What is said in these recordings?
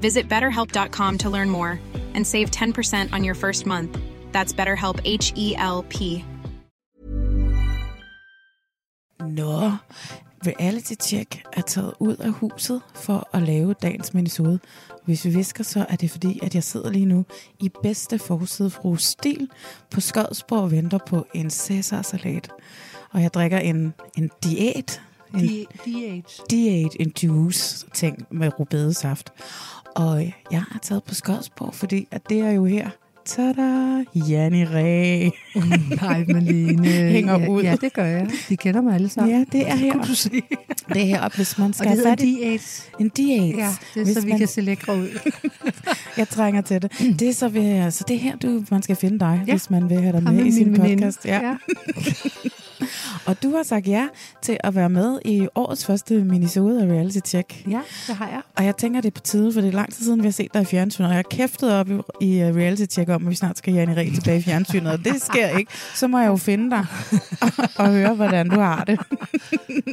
Visit betterhelp.com to learn more and save 10% on your first month. That's BetterHelp H E L P. Nå, Reality Check er taget ud af huset for at lave dagens minisode. Hvis vi visker, så er det fordi, at jeg sidder lige nu i bedste forside fru Stil på Skodsborg og venter på en Cæsar-salat. Og jeg drikker en, en diæt. En Diæt. diæt, en juice ting med rubedesaft. Og jeg er taget på Skodsborg, fordi at det er jo her. Tada! Janni Ræ. Nej, Malene. Hænger ja, ud. Ja, det gør jeg. De kender mig alle sammen. Ja, det er her. Kunne du se? Det er heroppe, hvis man Og skal det have fat i diæt. en diæt. Ja, det er Hvis så vi man- kan se lækre ud. Jeg trænger til det. Det er så, ved, så det er her, du, man skal finde dig, ja. Hvis man vil have dig med med i sin podcast. Ja. Ja. Og du har sagt ja til at være med i årets første minisode af Reality Check. ja, det har jeg. Og jeg tænker, det er på tide, for det er lang tid siden, vi har set dig i fjernsynet. Og jeg har kæftet op i, i uh, Reality Check om, at vi snart skal Janne Ræ tilbage i fjernsynet. Og det sker ikke. Så må jeg jo finde dig og, og høre, hvordan du har det.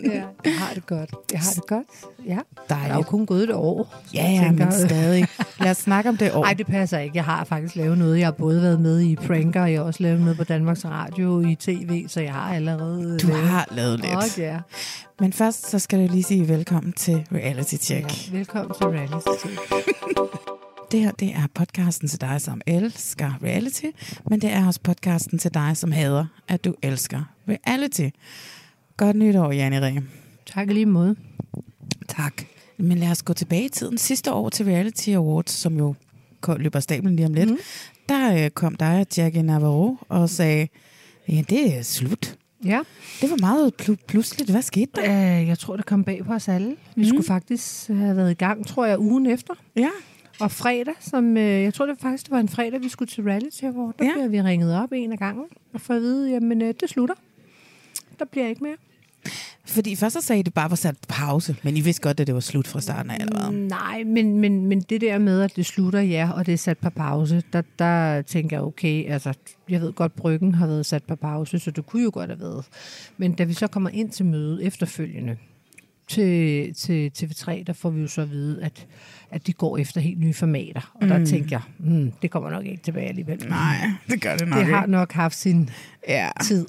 Ja, jeg har det godt. Jeg har det godt. Ja. Der er jo Dejligt. kun gået et år. Ja, ja, tænker, men stadig. Lad os snakke om det år. Nej, det passer ikke. Jeg har faktisk lavet noget. Jeg har både været med i Pranker, og jeg har også lavet noget på Danmarks Radio i tv, så jeg har allerede Du lavet... har lavet lidt. Åh, ja. Men først, så skal du lige sige velkommen til Reality Check. ja. Velkommen til Reality Check. Det her, det er podcasten til dig, som elsker reality, men det er også podcasten til dig, som hader, at du elsker reality. Godt nytår, Janne Ræ. Tak lige måde. Tak. Men lad os gå tilbage i tiden. Sidste år til Reality Awards, som jo løber stablen lige om lidt, mm. der øh, kom dig og Jackie Navarro og sagde, ja, det er slut. Ja. Det var meget pl- pludseligt. Hvad skete der? Uh, jeg tror, det kom bag på os alle. Vi mm. skulle faktisk have været i gang, tror jeg, ugen efter. Ja. Og fredag, som øh, jeg tror det faktisk det var en fredag, vi skulle til reality, hvor der ja. bliver vi ringet op en af gangen og får at vide, jamen øh, det slutter. Der bliver ikke mere. Fordi først så sagde I, at det bare var sat på pause, men I vidste godt, at det var slut fra starten af, eller hvad? Nej, men, men, men det der med, at det slutter, ja, og det er sat på pause, der, der tænker jeg, okay, altså, jeg ved godt, bryggen har været sat på pause, så det kunne jo godt have været. Men da vi så kommer ind til mødet efterfølgende, til, til TV3, der får vi jo så at vide, at, at de går efter helt nye formater. Og der Mm. tænker jeg, hmm, det kommer nok ikke tilbage alligevel. Nej, det gør det nok det har ikke. nok haft sin Ja. tid.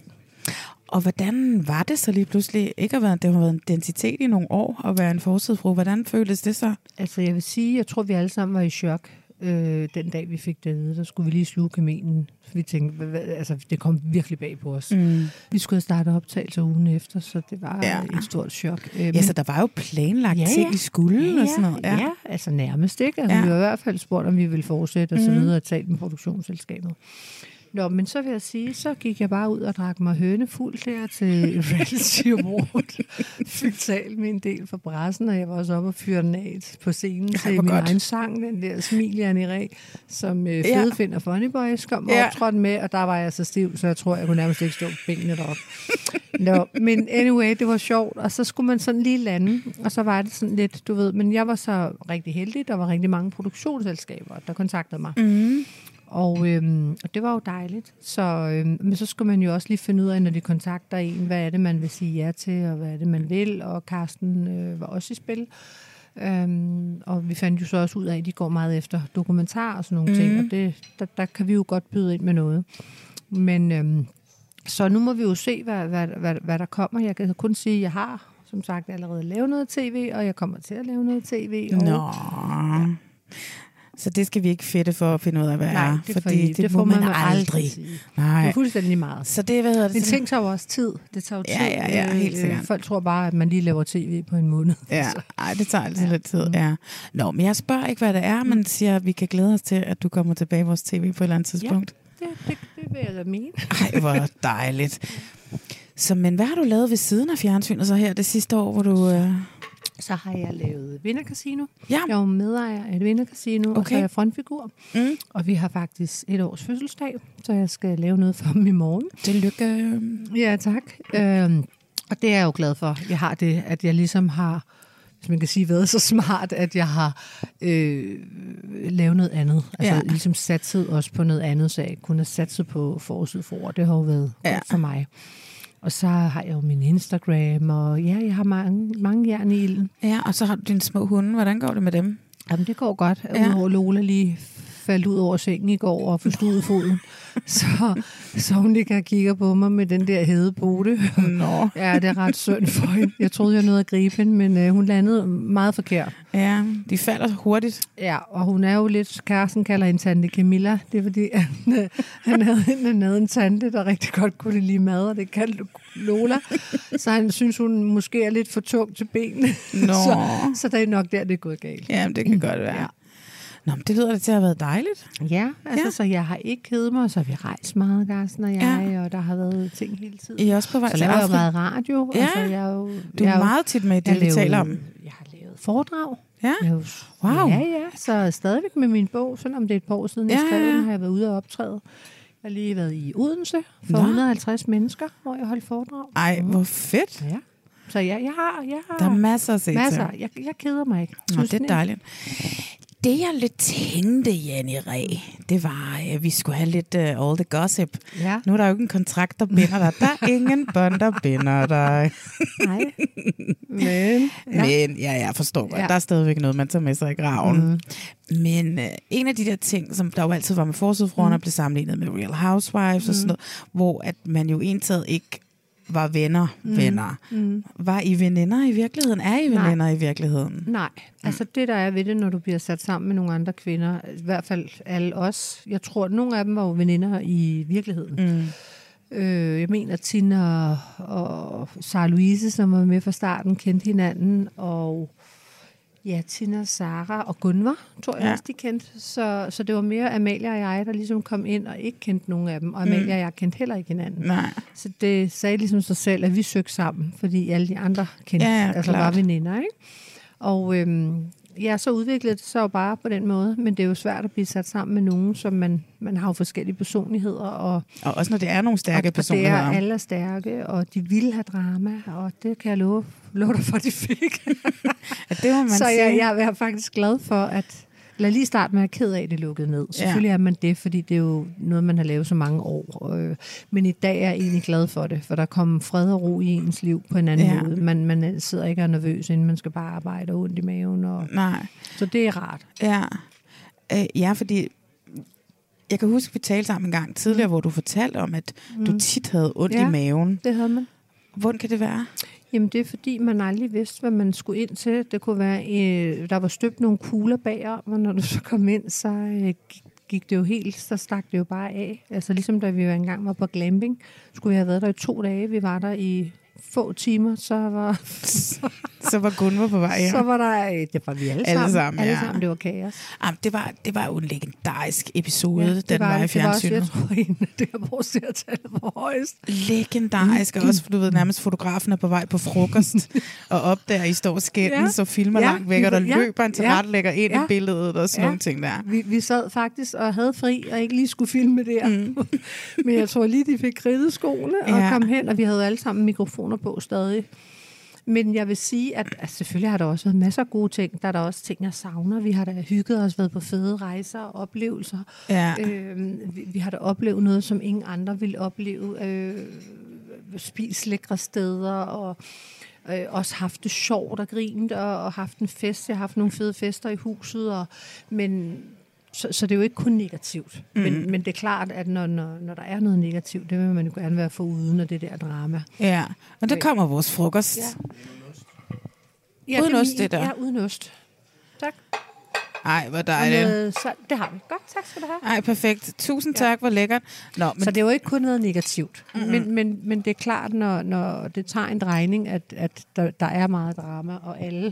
Og hvordan var det så lige pludselig, ikke at være, det har været en identitet i nogle år, at være en forsidefru. Hvordan føltes det så? Altså, jeg vil sige, jeg tror, vi alle sammen var i chok. Øh, den dag, vi fik det at vide, der skulle vi lige sluge kamelen. Vi tænkte, hvad, altså, det kom virkelig bag på os. Mm. Vi skulle have startet optagelse ugen efter, så det var Ja. et stort chok. Øh, Ja, så der var jo planlagt ja, ting, ja. I skulle ja, og sådan noget. Ja, ja, altså nærmest ikke. Altså, Ja. Vi har i hvert fald spurgt, om vi ville fortsætte og så Mhm. videre og talt med produktionsselskabet. Nå, men så vil jeg sige, så gik jeg bare ud og drak mig høne fuld der til Reality Award. Fik talt med en del fra pressen, og jeg var også oppe og fyre den af på scenen til min godt. egen sang, den der Smil Janne Ræ, som øh, Ja. Find og Funny Boys kom Ja. optrådte med, og der var jeg så stiv, så jeg tror, jeg kunne nærmest ikke stå benene deroppe. Nå, men anyway, det var sjovt, og så skulle man sådan lige lande, og så var det sådan lidt, du ved, men jeg var så rigtig heldig, der var rigtig mange produktionsselskaber, der kontaktede mig. Mm. Og, øhm, og det var jo dejligt. Så, øhm, men så skal man jo også lige finde ud af, når de kontakter en, hvad er det, man vil sige ja til, og hvad er det, man vil. Og Carsten øh, var også i spil. Øhm, og vi fandt jo så også ud af, at de går meget efter dokumentar og sådan nogle mm. ting. Og det, der, der kan vi jo godt byde ind med noget. Men øhm, så nu må vi jo se, hvad, hvad, hvad, hvad der kommer. Jeg kan kun sige, at jeg har som sagt allerede lavet noget tv, og jeg kommer til at lave noget tv. Og, Nå. Så det skal vi ikke fedte for at finde ud af, hvad Nej, er. det, får fordi I, det, det får man, man vel aldrig. sige. Det Nej. er fuldstændig meget. Så det, hvad hedder det? Men så- tager jo også tid. Det tager jo tid. Ja, ja, ja, helt Øh, sikkert. Folk tror bare, at man lige laver tv på en måned. Ja, ej, det tager altid Ja. lidt tid, Mm. ja. Nå, men jeg spørger ikke, hvad det er, men siger, at vi kan glæde os til, at du kommer tilbage i vores tv på et eller andet tidspunkt. Det, det, det vil jeg da mene. Ej, hvor dejligt. Så, men hvad har du lavet ved siden af fjernsynet så her det sidste år, hvor du... Øh... Så har jeg lavet Vindercasino. Ja. Jeg er jo medejer af et Vindercasino, okay. og så er jeg frontfigur. Mm. Og vi har faktisk et års fødselsdag, så jeg skal lave noget for dem i morgen. Tillykke. Ja, tak. Øhm, og det er jeg jo glad for. Jeg har det, at jeg ligesom har, hvis man kan sige, været så smart, at jeg har øh, lavet noget andet. Altså Ja. ligesom satset også på noget andet, så jeg kunne have satset på forsyd for Det har jo været ja. godt for mig. Og så har jeg jo min Instagram, og ja, jeg har mange, mange jern i ilden. Ja, og så har du dine små hunde. Hvordan går det med dem? Jamen, det går godt. Ja. Udover Lola lige faldt ud over sengen i går og forstod foden. så, så hun ligger og kigger på mig med den der hedepote. Nå. Ja, det er ret synd for hende. Jeg troede, jeg nåede at gribe hende, men øh, hun landede meget forkert. Ja, de falder hurtigt. Ja, og hun er jo lidt, Carsten kalder hende tante Camilla. Det er fordi, han, øh, han, havde, han havde en tante, der rigtig godt kunne lide mad, og det kaldte Lola. Så han synes, hun måske er lidt for tung til benene. Nå. så, så det er nok der, det er gået galt. Ja, det kan godt være. Ja. Nå, men det lyder det til at have været dejligt. Ja, altså, Ja. så jeg har ikke kedet mig, så vi rejst meget, Carsten og jeg, ja. og der har været ting hele tiden. I er også på vej så til laver jeg Afrika. meget radio. Ja. Altså, jeg er jo, Du jeg er jo- meget tit med i det, jeg vi taler om. Jeg har lavet foredrag. Ja, Jeg er jo, Wow. Ja, ja. Så stadigvæk med min bog, selvom det er et par år siden, jeg Ja, skrev den, har jeg været ude og optræde. Jeg har lige været i Odense for Nå. 150 mennesker, hvor jeg holdt foredrag. ej, hvor fedt. Ja. Så ja, jeg har, jeg har Der er masser at se masser. til. Jeg, jeg keder mig ikke. Nå, det er dejligt. Det jeg lidt tænkte, Janne Ræ, det var, at vi skulle have lidt uh, all the gossip. Ja, Nu er der jo ikke en kontrakt, der binder dig. Der er ingen bånd, der binder dig. nej. Men, Ja. Men ja, jeg forstår godt. Ja. Der er stadigvæk noget, man tager med sig i graven. Mm. Men uh, en af de der ting, som der jo altid var med forsøgsfruerne, mm. blev sammenlignet med Real Housewives mm. og sådan noget, hvor at man jo egentlig ikke var venner, mm. venner. Mm. Var I veninder i virkeligheden? Er I Nej. veninder i virkeligheden? Nej, altså det der er ved det, når du bliver sat sammen med nogle andre kvinder, i hvert fald alle os, jeg tror, at nogle af dem var jo veninder i virkeligheden. Mm. Øh, jeg mener, Tina og, og Sara Louise, som var med fra starten, kendte hinanden, og ja, Tina, Sara og Gunvar, tror jeg Ja. også, de kendte. Så, så det var mere Amalia og jeg, der ligesom kom ind og ikke kendte nogen af dem, og Amalia og jeg kendte heller ikke hinanden. Nej. Så det sagde ligesom sig selv, at vi søgte sammen, fordi alle de andre kendte, Ja, ja, altså klart. var veninder, ikke? Og øhm, ja, så udviklede det sig jo bare på den måde, men det er jo svært at blive sat sammen med nogen, som man, man har jo forskellige personligheder, og, Og også når det er nogle stærke og det personligheder. er alle er stærke, og de vil have drama, og det kan jeg love, love dig for, de fik. Ja, det må man så sige. jeg, jeg er faktisk glad for, at Lad lige starte med at ked af, at det lukkede ned. Selvfølgelig er man det, fordi det er jo noget, man har lavet så mange år. Øh, Men i dag er jeg egentlig glad for det, for der kommer fred og ro i ens liv på en anden Ja. ja. måde. Man, man sidder ikke og er nervøs, inden man skal bare arbejde og ondt i maven. Og, Nej. så det er rart. Ja. Øh, ja, fordi jeg kan huske, vi talte sammen en gang tidligere, hvor du fortalte om, at mm. du tit havde ondt Ja. i maven. Det havde man. Hvordan kan det være? Jamen det er fordi, man aldrig vidste, hvad man skulle ind til. Det kunne være, øh, der var støbt nogle kugler bagom, og når du så kom ind, så øh, gik- det jo helt, så stak det jo bare af. Altså ligesom da vi engang var på glamping, skulle vi have været der i to dage. Vi var der i få timer, så var, Så var Gunvar på vej ja. så var der, øh, det var vi alle, Alle sammen. sammen, alle ja. sammen, det var kaos. Jamen, det, var, det var jo en legendarisk episode, ja, det den var, i det var også, fjernsynet. jeg tror, en det, hvor seertallet var højst. Legendarisk, og også, du ved, nærmest fotografen er på vej på frokost, og opdager, I står skændes, Ja. og filmer Ja. langt væk, og der Ja. løber en til Ja. ind Ja. i billedet, og sådan Ja. nogle ting der. Vi, vi sad faktisk og havde fri, og ikke lige skulle filme der. Mm. Men jeg tror lige, de fik kridtet skoene og Ja. kom hen, og vi havde alle sammen mikrofoner på stadig. Men jeg vil sige, at, at selvfølgelig har der også været masser af gode ting. Der er der også ting, jeg savner. Vi har da hygget os, været på fede rejser og oplevelser. Ja. Øh, vi, vi har da oplevet noget, som ingen andre ville opleve. Øh, spist lækre steder og øh, også haft det sjovt og grint og, og haft en fest. Jeg har haft nogle fede fester i huset, og, men så, så det er jo ikke kun negativt. Mm. Men, men det er klart, at når, når, når der er noget negativt, det vil man jo gerne være for uden af det der drama. Ja, men der kommer vores frokost. Ja. Ja, Uden ost, det der. Ja, uden ost. Tak. Ej, hvor Og dejligt. noget, så, det har vi. Godt, tak skal du have. Ej, perfekt. Tusind tak, hvor lækkert. Nå, men Så det er jo ikke kun noget negativt. Mm-hmm. Men, men, men det er klart, når, når det tager en drejning, at, at der, der er meget drama, og alle,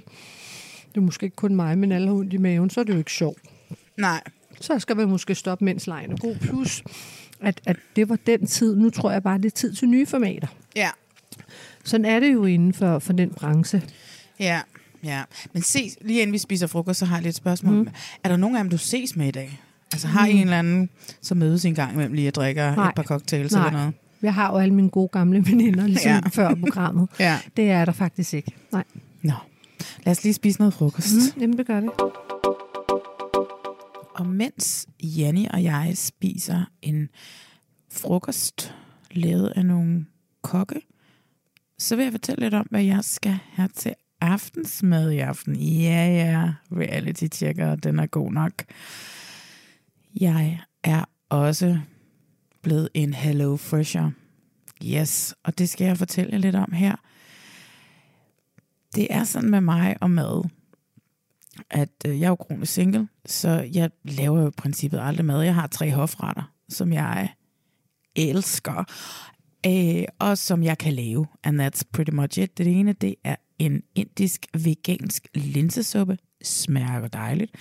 det er måske ikke kun mig, men alle har ondt i maven, så er det jo ikke sjovt. Nej. Så skal man måske stoppe, mens lejen er god. Plus, at, at det var den tid. Nu tror jeg bare, det er tid til nye formater. Ja. Sådan er det jo inden for, for den branche. Ja, ja. Men se, lige inden vi spiser frokost, så har jeg lidt spørgsmål. Mm. Er der nogen af dem, du ses med i dag? Altså har I en eller anden, som mødes en gang imellem lige at drikke Nej. et par cocktails Nej. eller noget? Jeg har jo alle mine gode gamle veninder, ligesom Ja. før programmet. Ja. Det er der faktisk ikke. Nej. Nå. Lad os lige spise noget frokost. Mm. Mm, jamen, det gør vi. Og mens Janni og jeg spiser en frokost lavet af nogle kokke, så vil jeg fortælle lidt om, hvad jeg skal have til aftensmad i aften. Ja, ja, reality checker, den er god nok. Jeg er også blevet en Hello Fresher. Yes, og det skal jeg fortælle lidt om her. Det er sådan med mig og mad, at øh, jeg er jo kronisk single, så jeg laver jo i princippet aldrig mad. Jeg har tre hofretter, som jeg elsker, øh, og som jeg kan lave. And that's pretty much it. Det ene, det er en indisk vegansk linsesuppe. Smager dejligt.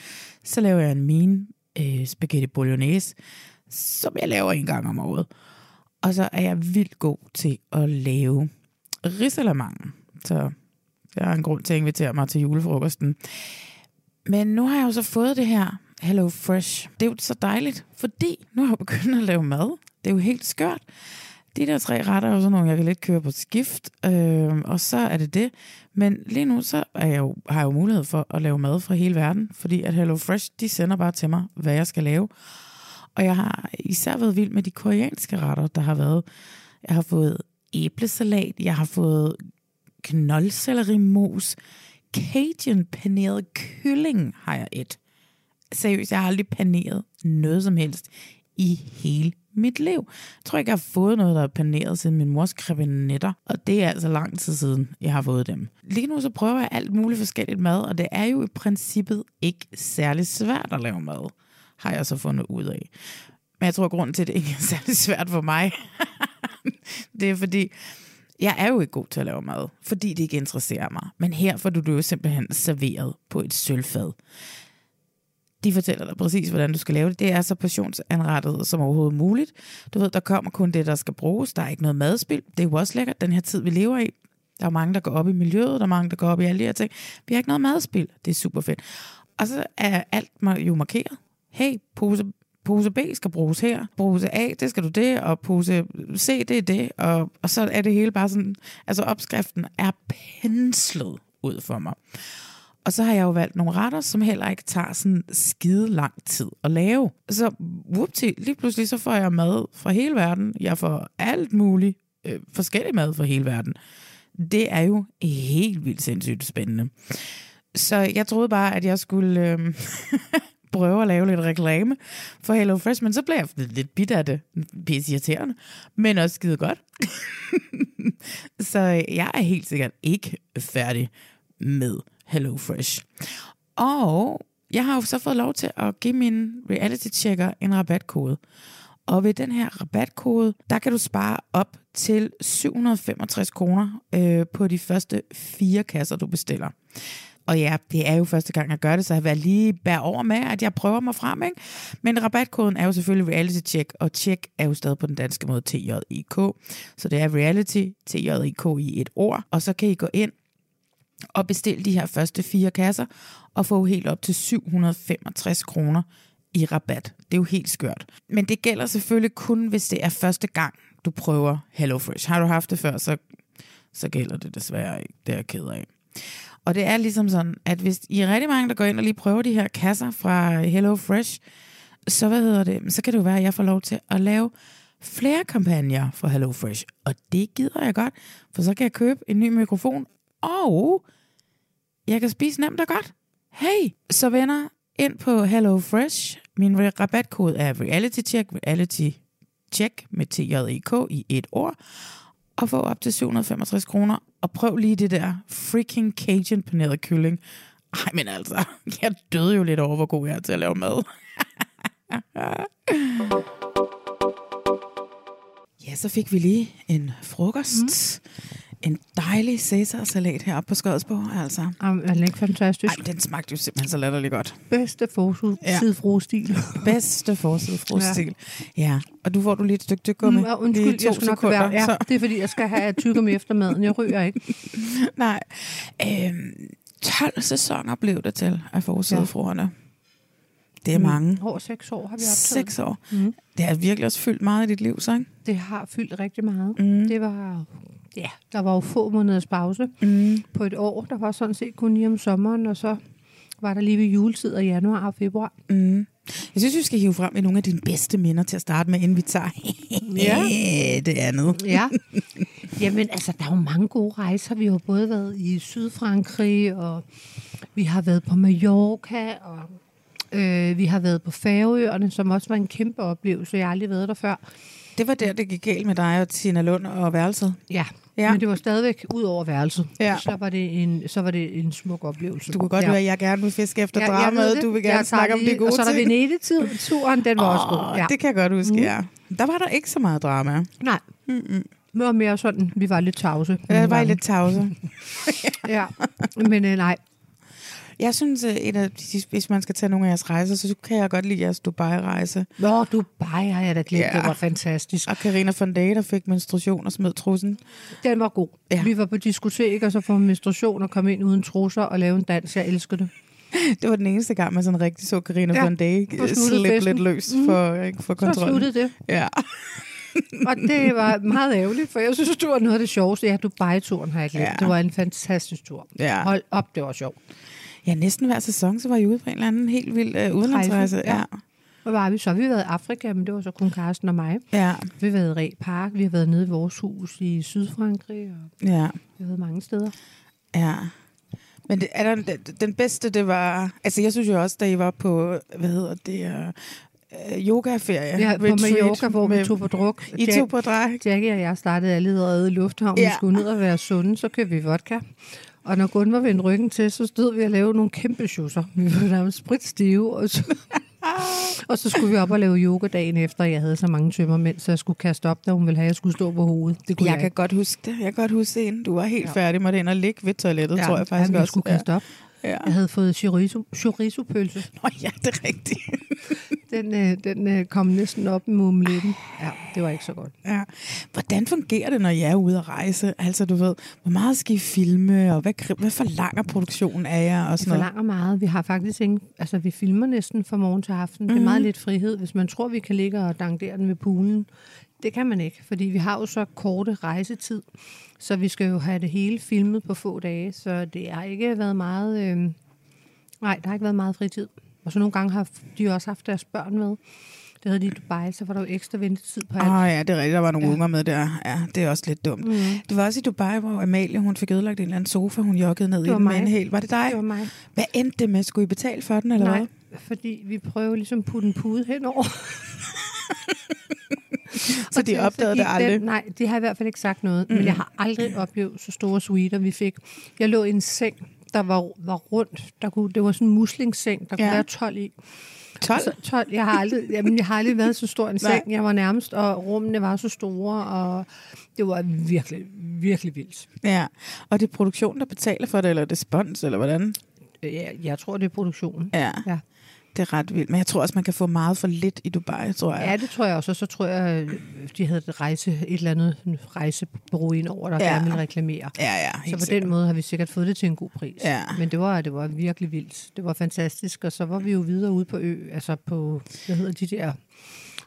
Så laver jeg en min øh, spaghetti bolognese, som jeg laver en gang om året. Og så er jeg vildt god til at lave risalamande. Så der er en grund til at invitere mig til julefrokosten. Men nu har jeg jo så fået det her Hello Fresh. Det er jo så dejligt, fordi nu har jeg begyndt at lave mad. Det er jo helt skørt. De der tre retter er jo sådan nogle, jeg kan lidt køre på skift, øh, og så er det det. Men lige nu så er jeg jo, har jeg jo mulighed for at lave mad fra hele verden, fordi at Hello Fresh, de sender bare til mig, hvad jeg skal lave. Og jeg har især været vild med de koreanske retter, der har været. Jeg har fået æblesalat, jeg har fået knoldsellerimos, Cajun paneret kylling har jeg et. Seriøst, jeg har aldrig paneret noget som helst i hele mit liv. Jeg tror ikke, jeg har fået noget, der er paneret siden min mors krebinetter, og det er altså lang tid siden, jeg har fået dem. Lige nu så prøver jeg alt muligt forskelligt mad, og det er jo i princippet ikke særlig svært at lave mad, har jeg så fundet ud af. Men jeg tror, at grunden til, at det ikke er særlig svært for mig, det er fordi, jeg er jo ikke god til at lave mad, fordi det ikke interesserer mig. Men her får du det jo simpelthen serveret på et sølvfad. De fortæller dig præcis, hvordan du skal lave det. Det er så passionsanrettet som overhovedet muligt. Du ved, der kommer kun det, der skal bruges. Der er ikke noget madspil. Det er jo også lækkert, den her tid, vi lever i. Der er mange, der går op i miljøet. Der er mange, der går op i alle de her ting. Vi har ikke noget madspil. Det er super fedt. Og så er alt jo markeret. Hey, pose pose B skal bruges her, pose A, det skal du det, og pose C, det er det, og, og så er det hele bare sådan, altså opskriften er penslet ud for mig. Og så har jeg jo valgt nogle retter, som heller ikke tager sådan skide lang tid at lave. Så whoopty, lige pludselig så får jeg mad fra hele verden. Jeg får alt muligt øh, forskellig mad fra hele verden. Det er jo helt vildt sindssygt spændende. Så jeg troede bare, at jeg skulle øh, prøve at lave lidt reklame for Hello Fresh, men så blev jeg lidt bit af det. Pisse irriterende, men også skide godt. så øh, jeg er helt sikkert ikke færdig med Hello Fresh. Og jeg har jo så fået lov til at give min reality checker en rabatkode. Og ved den her rabatkode, der kan du spare op til 765 kroner øh, på de første fire kasser, du bestiller. Og ja, det er jo første gang, jeg gør det, så jeg vil lige bære over med, at jeg prøver mig frem. Ikke? Men rabatkoden er jo selvfølgelig reality check, og check er jo stadig på den danske måde TJIK. Så det er reality, TJIK i et ord. Og så kan I gå ind og bestille de her første fire kasser, og få helt op til 765 kroner i rabat. Det er jo helt skørt. Men det gælder selvfølgelig kun, hvis det er første gang, du prøver HelloFresh. Har du haft det før, så, så gælder det desværre ikke. Det er jeg ked af. Og det er ligesom sådan, at hvis I er rigtig mange, der går ind og lige prøver de her kasser fra Hello Fresh, så hvad hedder det? Så kan det jo være, at jeg får lov til at lave flere kampagner for HelloFresh. Og det gider jeg godt, for så kan jeg købe en ny mikrofon, og jeg kan spise nemt og godt. Hey, så venner, ind på Hello Fresh. Min rabatkode er RealityCheck, Reality Check med TJEK i et ord. Og få op til 765 kroner. Og prøv lige det der freaking Cajun paneret kylling. Ej, men altså, jeg døde jo lidt over, hvor god jeg er til at lave mad. ja, så fik vi lige en frokost. Mm. En dejlig Cæsar-salat heroppe på Skodsborg, altså. Jamen, er den ikke fantastisk? Ej, den smagte jo simpelthen så latterligt godt. Bedste forsidefrostil. Bedste forsidefrostil. Ja. ja. Og du får du lige et stykke tyggegummi. Mm, ja, undskyld, Lige to jeg skal nok sekunder, være. Ja, så- det er fordi, jeg skal have tyggegummi efter maden. Jeg ryger ikke. Nej. Øhm, 12 sæsoner blev det til af forsidefruerne. Det er mange. Over seks år har vi optaget. Seks år. Mm. Det har virkelig også fyldt meget i dit liv, så ikke? Det har fyldt rigtig meget. Mm. Det var, ja, der var jo få måneders pause Mm. på et år. Der var sådan set kun lige om sommeren, og så var der lige ved juletid og januar og februar. Mm. Jeg synes, vi skal hive frem i nogle af dine bedste minder til at starte med, inden vi tager Ja. det andet. Ja. Jamen, altså, der er jo mange gode rejser. Vi har både været i Sydfrankrig, og vi har været på Mallorca, og øh, vi har været på Færøerne, som også var en kæmpe oplevelse. Jeg har aldrig været der før. Det var der, det gik galt med dig og Tina Lund og værelset. Ja, Ja. ja. men det var stadigvæk ud over værelset. Ja. Så, var det en, så var det en smuk oplevelse. Du kan godt ja. høre, at jeg gerne vil fiske efter Ja, jeg dramaet. det. Du vil Jeg gerne tager snakke om lige- de gode Og så er der. Venedig-turen, den var også god. Ja. Det kan jeg godt huske, mm. ja. Der var der ikke så meget drama. Nej, Mm-mm. det var mere sådan, vi var lidt tavse. Jeg nogle var lidt tavse. Ja, men øh, nej. Jeg synes, at et af de, hvis man skal tage nogle af jeres rejser, så kan jeg godt lide jeres Dubai-rejse. Nå, Dubai har jeg da glemt. Ja. Det var fantastisk. Og Karina von Day, der fik menstruation og smed trussen. Den var god. Ja. Vi var på diskotek, og så få menstruation og kom ind uden trusser og lave en dans. Jeg elskede det. Det var den eneste gang, man sådan rigtig så Karina Ja, von Day slippe lidt løs for, ikke, for Så kontrollen. sluttede det. Ja. Og det var meget ærgerligt, for jeg synes, det var noget af det sjoveste. Ja, Dubai-turen har jeg glemt. Ja. Det var en fantastisk tur. Ja. Hold op, det var sjovt. Ja, næsten hver sæson, så var I ude på en eller anden helt vild uh, udenlandsrejse. Rejse, Ja. ja. Hvor var vi? Så har vi været i Afrika, men det var så kun Karsten og mig. ja. Vi har været i Ræ Park, vi har været nede i vores hus i Sydfrankrig, og Ja. vi har været mange steder. Ja. Men det, er der, den, bedste, det var... Altså, jeg synes jo også, da I var på, hvad hedder det, uh, yogaferie. Ja, på Mallorca, hvor vi med- tog på druk. I Jack- tog på drej. Jackie og jeg startede allerede i lufthavnen. Ja. Vi skulle ned og være sunde, så købte vi vodka. Og når Gunvar vendte ryggen til, så stod vi og lavede nogle kæmpe schusser. Vi var nærmest spritstive, og så, og så skulle vi op og lave yoga dagen efter. Jeg havde så mange tømmermænd, så jeg skulle kaste op, da hun ville have, at jeg skulle stå på hovedet. Det kunne Jeg jeg, kan ikke. godt huske det. Jeg kan godt huske det, du var helt ja. Færdig med det og ligge ved toilettet, ja, tror jeg faktisk jamen, jeg også. skulle kaste op. Ja. Jeg havde fået chorizo, chorizo-pølse. Nå, ja, det er rigtigt. Den, øh, den øh, kom næsten op med mumletten. Ja, det var ikke så godt. Ja. Hvordan fungerer det, når I er ude at rejse? Altså, du ved, hvor meget skal I filme, og hvad, hvad forlanger produktionen af jer? Og sådan noget? forlanger meget. Vi har faktisk ingen... Altså, vi filmer næsten fra morgen til aften. Mm. Det er meget lidt frihed. Hvis man tror, vi kan ligge og dangdere den ved poolen, det kan man ikke, fordi vi har jo så korte rejsetid, så vi skal jo have det hele filmet på få dage, så det har ikke været meget... Øh... Nej, der har ikke været meget fritid. Og så nogle gange har de også haft deres børn med. Det havde de i Dubai, så var der jo ekstra ventetid på alt. Åh oh, ja, det er rigtigt. Der var nogle ja. Unger med der. Ja, det er også lidt dumt. Mm. Det var også i Dubai, hvor Amalie hun fik ødelagt en eller anden sofa, hun joggede ned i den med en hel. Var det dig? Det var mig. Hvad endte det med? Skulle I betale for den, eller Nej, hvad? fordi vi prøver ligesom at putte en pude henover. Så de opdagede det aldrig? Den, nej, de har i hvert fald ikke sagt noget. Mm. Men jeg har aldrig oplevet så store suiter, vi fik. Jeg lå i en seng, der var, var rundt. Der kunne, det var sådan en muslingseng, der kunne Ja. være 12 i. 12? Så 12, jeg har aldrig, jamen, jeg har aldrig været så stor en seng. Jeg var nærmest, og rummene var så store, og det var virkelig, virkelig vildt. Ja. Og det er produktionen, der betaler for det, eller er det spons, eller hvordan? Jeg, jeg tror, det er produktionen. Ja. Ja. Det er ret vildt. Men jeg tror også, man kan få meget for lidt i Dubai, tror jeg. Ja, det tror jeg også. Og så tror jeg, de havde et, rejse, et eller andet rejsebureau ind over, der Ja. gerne ville reklamere. Ja, ja, Så på sikkert. den måde har vi sikkert fået det til en god pris. Ja. Men det var, det var virkelig vildt. Det var fantastisk. Og så var vi jo videre ude på ø, altså på, hvad hedder de der,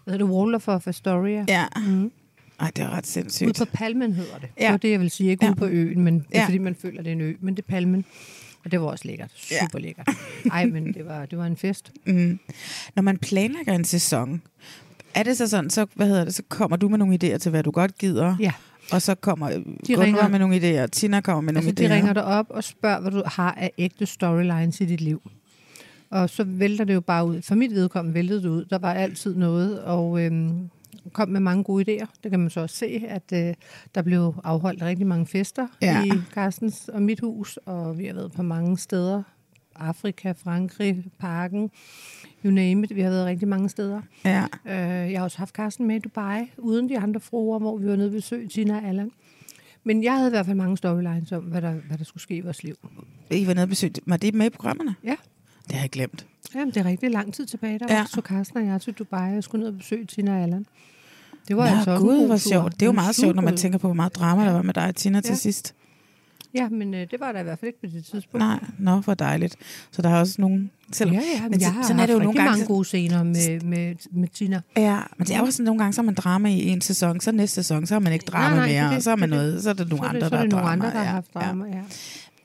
hvad hedder det, Waldorf of Astoria. Ja. Mm. Ej, det er ret Ude sindssygt. på Palmen hedder det. Ja. Det var det, jeg vil sige. Ikke Ja. ude på øen, men det er, Ja. fordi man føler, det er en ø. Men det er Palmen. Og det var også lækkert. Super lækkert. Ej, men det var, det var en fest. Mm. Når man planlægger en sæson, er det så sådan, så, hvad hedder det, så kommer du med nogle idéer til, hvad du godt gider, Ja. og så kommer de ringer- ringer, med nogle idéer, Tina kommer med nogle Altså, idéer. de ringer dig op og spørger, hvad du har af ægte storylines i dit liv. Og så vælter det jo bare ud. For mit vedkommende væltede det ud. Der var altid noget, og øhm, kom med mange gode idéer. Det kan man så også se, at øh, der blev afholdt rigtig mange fester Ja. i Carstens og mit hus, og vi har været på mange steder Afrika, Frankrig, Parken, you name it. Vi har været rigtig mange steder. Ja. Øh, jeg har også haft Carsten med i Dubai, uden de andre fruer, hvor vi var nede ved besøge Tina og Allan. Men jeg havde i hvert fald mange storylines om, hvad der, hvad der skulle ske i vores liv. I var nede og besøgte. Var det med i programmerne? Ja. Det har jeg glemt. Jamen, det er rigtig lang tid tilbage. Der Ja. var så Carsten og jeg til Dubai og skulle ned og besøge Tina og Allan. Det var Nå, altså også gud, hvor sjovt. Det er jo meget sjovt, når man tænker på, hvor meget drama der var med dig og Tina til Ja. sidst. Ja, men øh, det var der i hvert fald ikke på det tidspunkt. Nej, nå, hvor dejligt. Så der er også nogen... Selvom, Ja, ja, men jeg så- har sådan er det jo nogle gange, mange gode scener med, med, med Tina. Ja, men det er jo sådan nogle gange, så har man drama i en sæson, så næste sæson, så har man ikke drama Nej, nej, det er mere, det, og så er man det det. noget, så er det nogle så andre, det, så der er er det nogle drama. andre, der har ja, haft ja. drama, ja.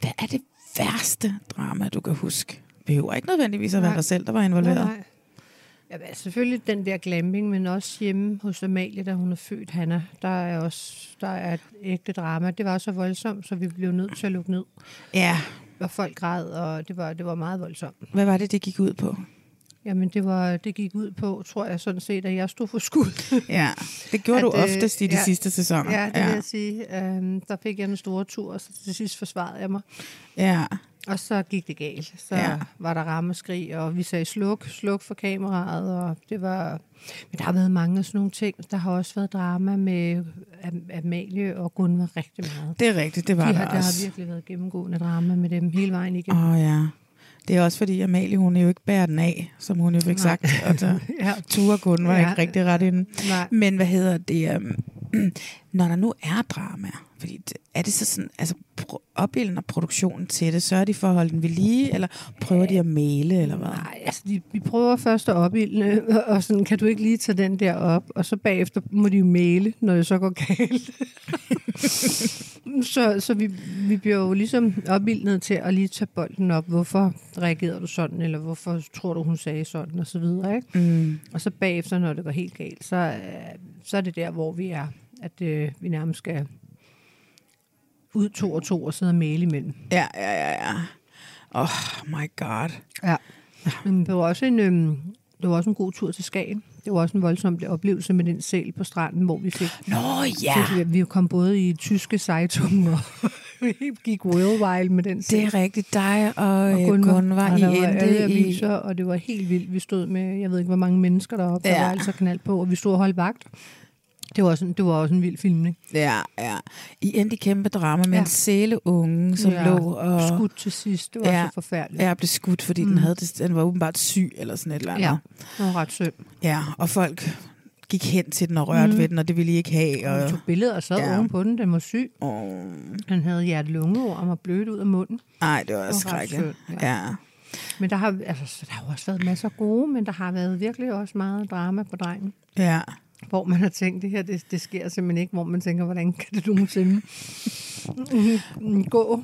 Hvad er det værste drama, du kan huske? Behøver ikke nødvendigvis at være Nej. dig selv, der var involveret. Nej, nej. Ja, selvfølgelig den der glamping, men også hjemme hos Amalie, da hun er født, Hanna, der er også der er et ægte drama. Det var så voldsomt, så vi blev nødt til at lukke ned. Ja, Og folk græd, og det var, det var meget voldsomt. hvad var det, det gik ud på? Jamen, det, var, det gik ud på, tror jeg sådan set, at jeg stod for skud. Ja, det gjorde At, du øh, oftest i de ja, sidste sæsoner. ja, det vil jeg sige. Øhm, der fik jeg en stor tur, og så til sidst forsvarede jeg mig. ja. Og så gik det galt. Så Ja. var der rammeskrig, og vi sagde sluk, sluk for kameraet, og det var... Men der har været mange af sådan nogle ting. Der har også været drama med Am- Amalie og Gunvar rigtig meget. Det er rigtigt, det var De der har, der også. har virkelig været gennemgående drama med dem hele vejen igen. Åh oh, ja. Det er også fordi, Amalie, hun er jo ikke bærer den af, som hun jo fik Nej. sagt. Og der Ja. Ture kun var Ja. ikke rigtig ret inden. Nej. Men hvad hedder det? Um, når der nu er drama, fordi er det så sådan, altså opbilden og produktionen til det, sørger de for at holde den ved lige, eller prøver de at male, eller hvad? Nej, altså de, vi prøver først at opildne, og sådan, kan du ikke lige tage den der op? Og så bagefter må de jo male, når det så går galt. så så vi, vi bliver jo ligesom opildnet til at lige tage bolden op. Hvorfor reagerede du sådan, eller hvorfor tror du, hun sagde sådan, og så videre, ikke? Mm. Og så bagefter, når det går helt galt, så, øh, så er det der, hvor vi er, at øh, vi nærmest skal ud to og to og sidde og male imellem. Ja, ja, ja, ja. Oh my god. Ja. Men det var også en, øhm, det var også en god tur til Skagen. Det var også en voldsom oplevelse med den sæl på stranden, hvor vi fik... Nå ja, fik vi kom både i tyske Zeitung og vi gik worldwide med den det sæl. er rigtigt dig og, og og Gunvar, og I der var alle endte i... aviser, og det var helt vildt. Vi stod med, jeg ved ikke, hvor mange mennesker deroppe, der Ja. var altså knald på, og vi stod og holdt vagt. Det var, også en, det var også en vild filmning. Ja, ja. I endte kæmpe drama med Ja. en sæleunge, som Ja, lå og... Skudt til sidst. Det var Ja. så forfærdeligt. Ja, blev skudt, fordi mm. den, havde det, den var åbenbart syg, eller sådan et eller andet. ja. Det var ret synd. ja og folk gik hen til den og rørte mm. ved den, og det ville I ikke have. Og, tog billeder og sad Ja. ja. oven på den. Den var syg. oh, Han havde hjertelungeord og var blødt ud af munden. ej, det var ret skrækkeligt. synd, Ja. Men der har, altså, der har også været masser af gode, men der har været virkelig også meget drama på drengen. ja. Hvor man har tænkt, det her, det, det sker simpelthen ikke. Hvor man tænker, hvordan kan det nogensinde gå?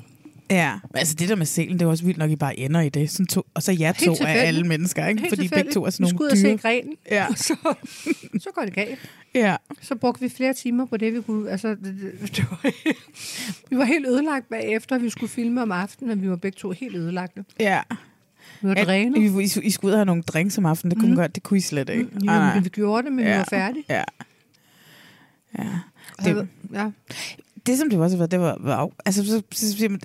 Ja, men altså det der med selen, det var også vildt nok, I bare ender i det. Sådan to, og så jer to af alle mennesker, ikke? Helt Fordi begge to er sådan Vi nogle skulle ud og se dyre. grenen, Ja. og så, så går det galt. Ja. Så brugte vi flere timer på det, vi kunne... Altså, det, det, var, vi var helt ødelagt bagefter, vi skulle filme om aftenen, og vi var begge to helt ødelagte. Ja. Vi var ja drænet. I, I, I skulle ud og have nogle drinks om aftenen, det kunne, mm. godt, det kunne I slet ikke. Jo, men vi gjorde det, men vi var færdige. Ja. Ja. Det, Det, ja. det som det også var, det var, var altså, så, så, så,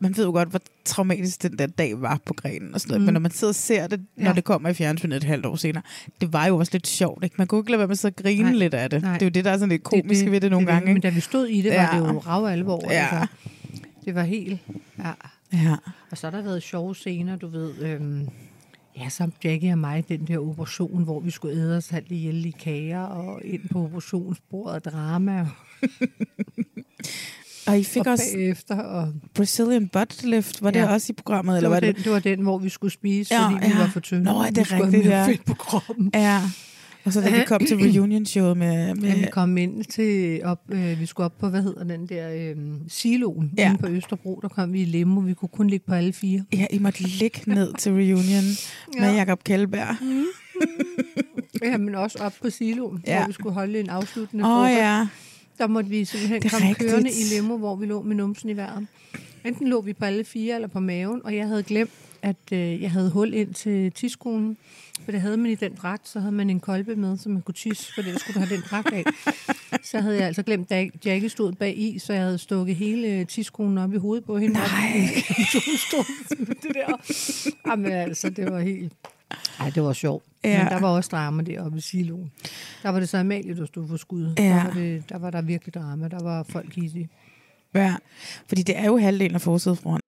man, ved jo godt, hvor traumatisk den der dag var på grenen og sådan noget. Mm. Men når man sidder og ser det, når Ja. det kommer i fjernsynet et halvt år senere, det var jo også lidt sjovt. Ikke? Man kunne ikke lade være med at sidde og grine Nej. lidt af det. Nej. Det er jo det, der er sådan lidt komiske ved det nogle gange. Men Ikke? da vi stod i det, var Ja. det jo rav alvor. Ja. Altså. Det var helt... Ja. Ja. Og så har der været sjove scener, du ved... Øhm, ja, som Jackie og mig, den der operation, hvor vi skulle æde os halvt ihjel i kager, og ind på operationsbordet og drama, og, I fik og også bagefter. Og, Brazilian butt lift. Var det Ja. også i programmet? det, Eller var var den, det? det var den, hvor vi skulle spise, Ja, fordi vi ja. var for tynde. Nå, er det vi rigtigt, ja. fedt på kroppen. Ja. Og så da vi kom til reunion-showet med... med Ja, vi kom ind til op, øh, vi skulle op på, hvad hedder den der, øh, siloen Ja. inde på Østerbro, der kom vi i limo, vi kunne kun ligge på alle fire. Ja, I måtte ligge ned til reunion med Ja. Jakob Kjellberg. Ja, men også op på siloen, Ja. hvor vi skulle holde en afsluttende oh, frokost. ja. Der måtte vi simpelthen komme rigtigt. kørende i limo, hvor vi lå med numsen i vejret. Enten lå vi på alle fire eller på maven, og jeg havde glemt at øh, jeg havde hul ind til tidskolen. For det havde man i den dragt, så havde man en kolbe med, så man kunne tisse, for det skulle du have den dragt af. Så havde jeg altså glemt, at Jackie stod bag i, så jeg havde stukket hele tidskolen op i hovedet på hende. Nej. Stod det der. Jamen altså, det var helt... Ej, det var sjovt. Ja. Men der var også drama deroppe i siloen. Der var det så Amalie, der stod for skud. Ja. Der, var det, der var der virkelig drama. Der var folk hissige. Ja, fordi det er jo halvdelen af forsidefronten.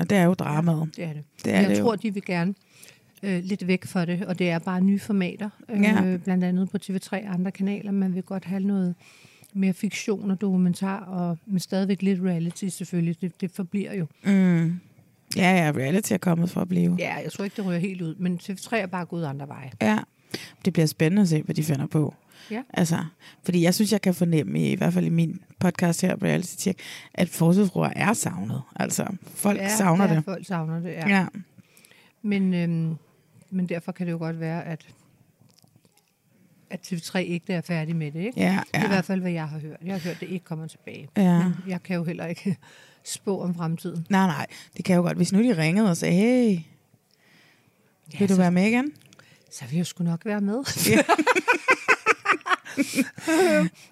Og det er jo dramaet. Det er det. Det er jeg det jo. tror, de vil gerne øh, lidt væk fra det, og det er bare nye formater. Øh, Ja. Blandt andet på TV3 og andre kanaler. Man vil godt have noget mere fiktion og dokumentar, og men stadigvæk lidt reality selvfølgelig. Det, det forbliver jo. Mm. Ja, ja, reality er kommet for at blive. Ja, jeg tror ikke, det ryger helt ud, men TV3 er bare gået andre veje. Ja. Det bliver spændende at se, hvad de finder på. Ja. Altså, fordi jeg synes, jeg kan fornemme, i hvert fald i min podcast her, Reality Check, at forsidefruer er savnet. Altså, folk ja, savner ja, det. folk savner det, ja. Ja. ja. Men, øhm, men derfor kan det jo godt være, at, at TV3 ikke er færdig med det, ikke? Ja, Det er i ja. hvert fald, hvad jeg har hørt. Jeg har hørt, at det ikke kommer tilbage. Ja. Men jeg kan jo heller ikke spå om fremtiden. Nej, nej, det kan jo godt. Hvis nu de ringede og sagde, hey, Ja, vil du så, være med igen? så vil jeg sgu nok være med. Ja.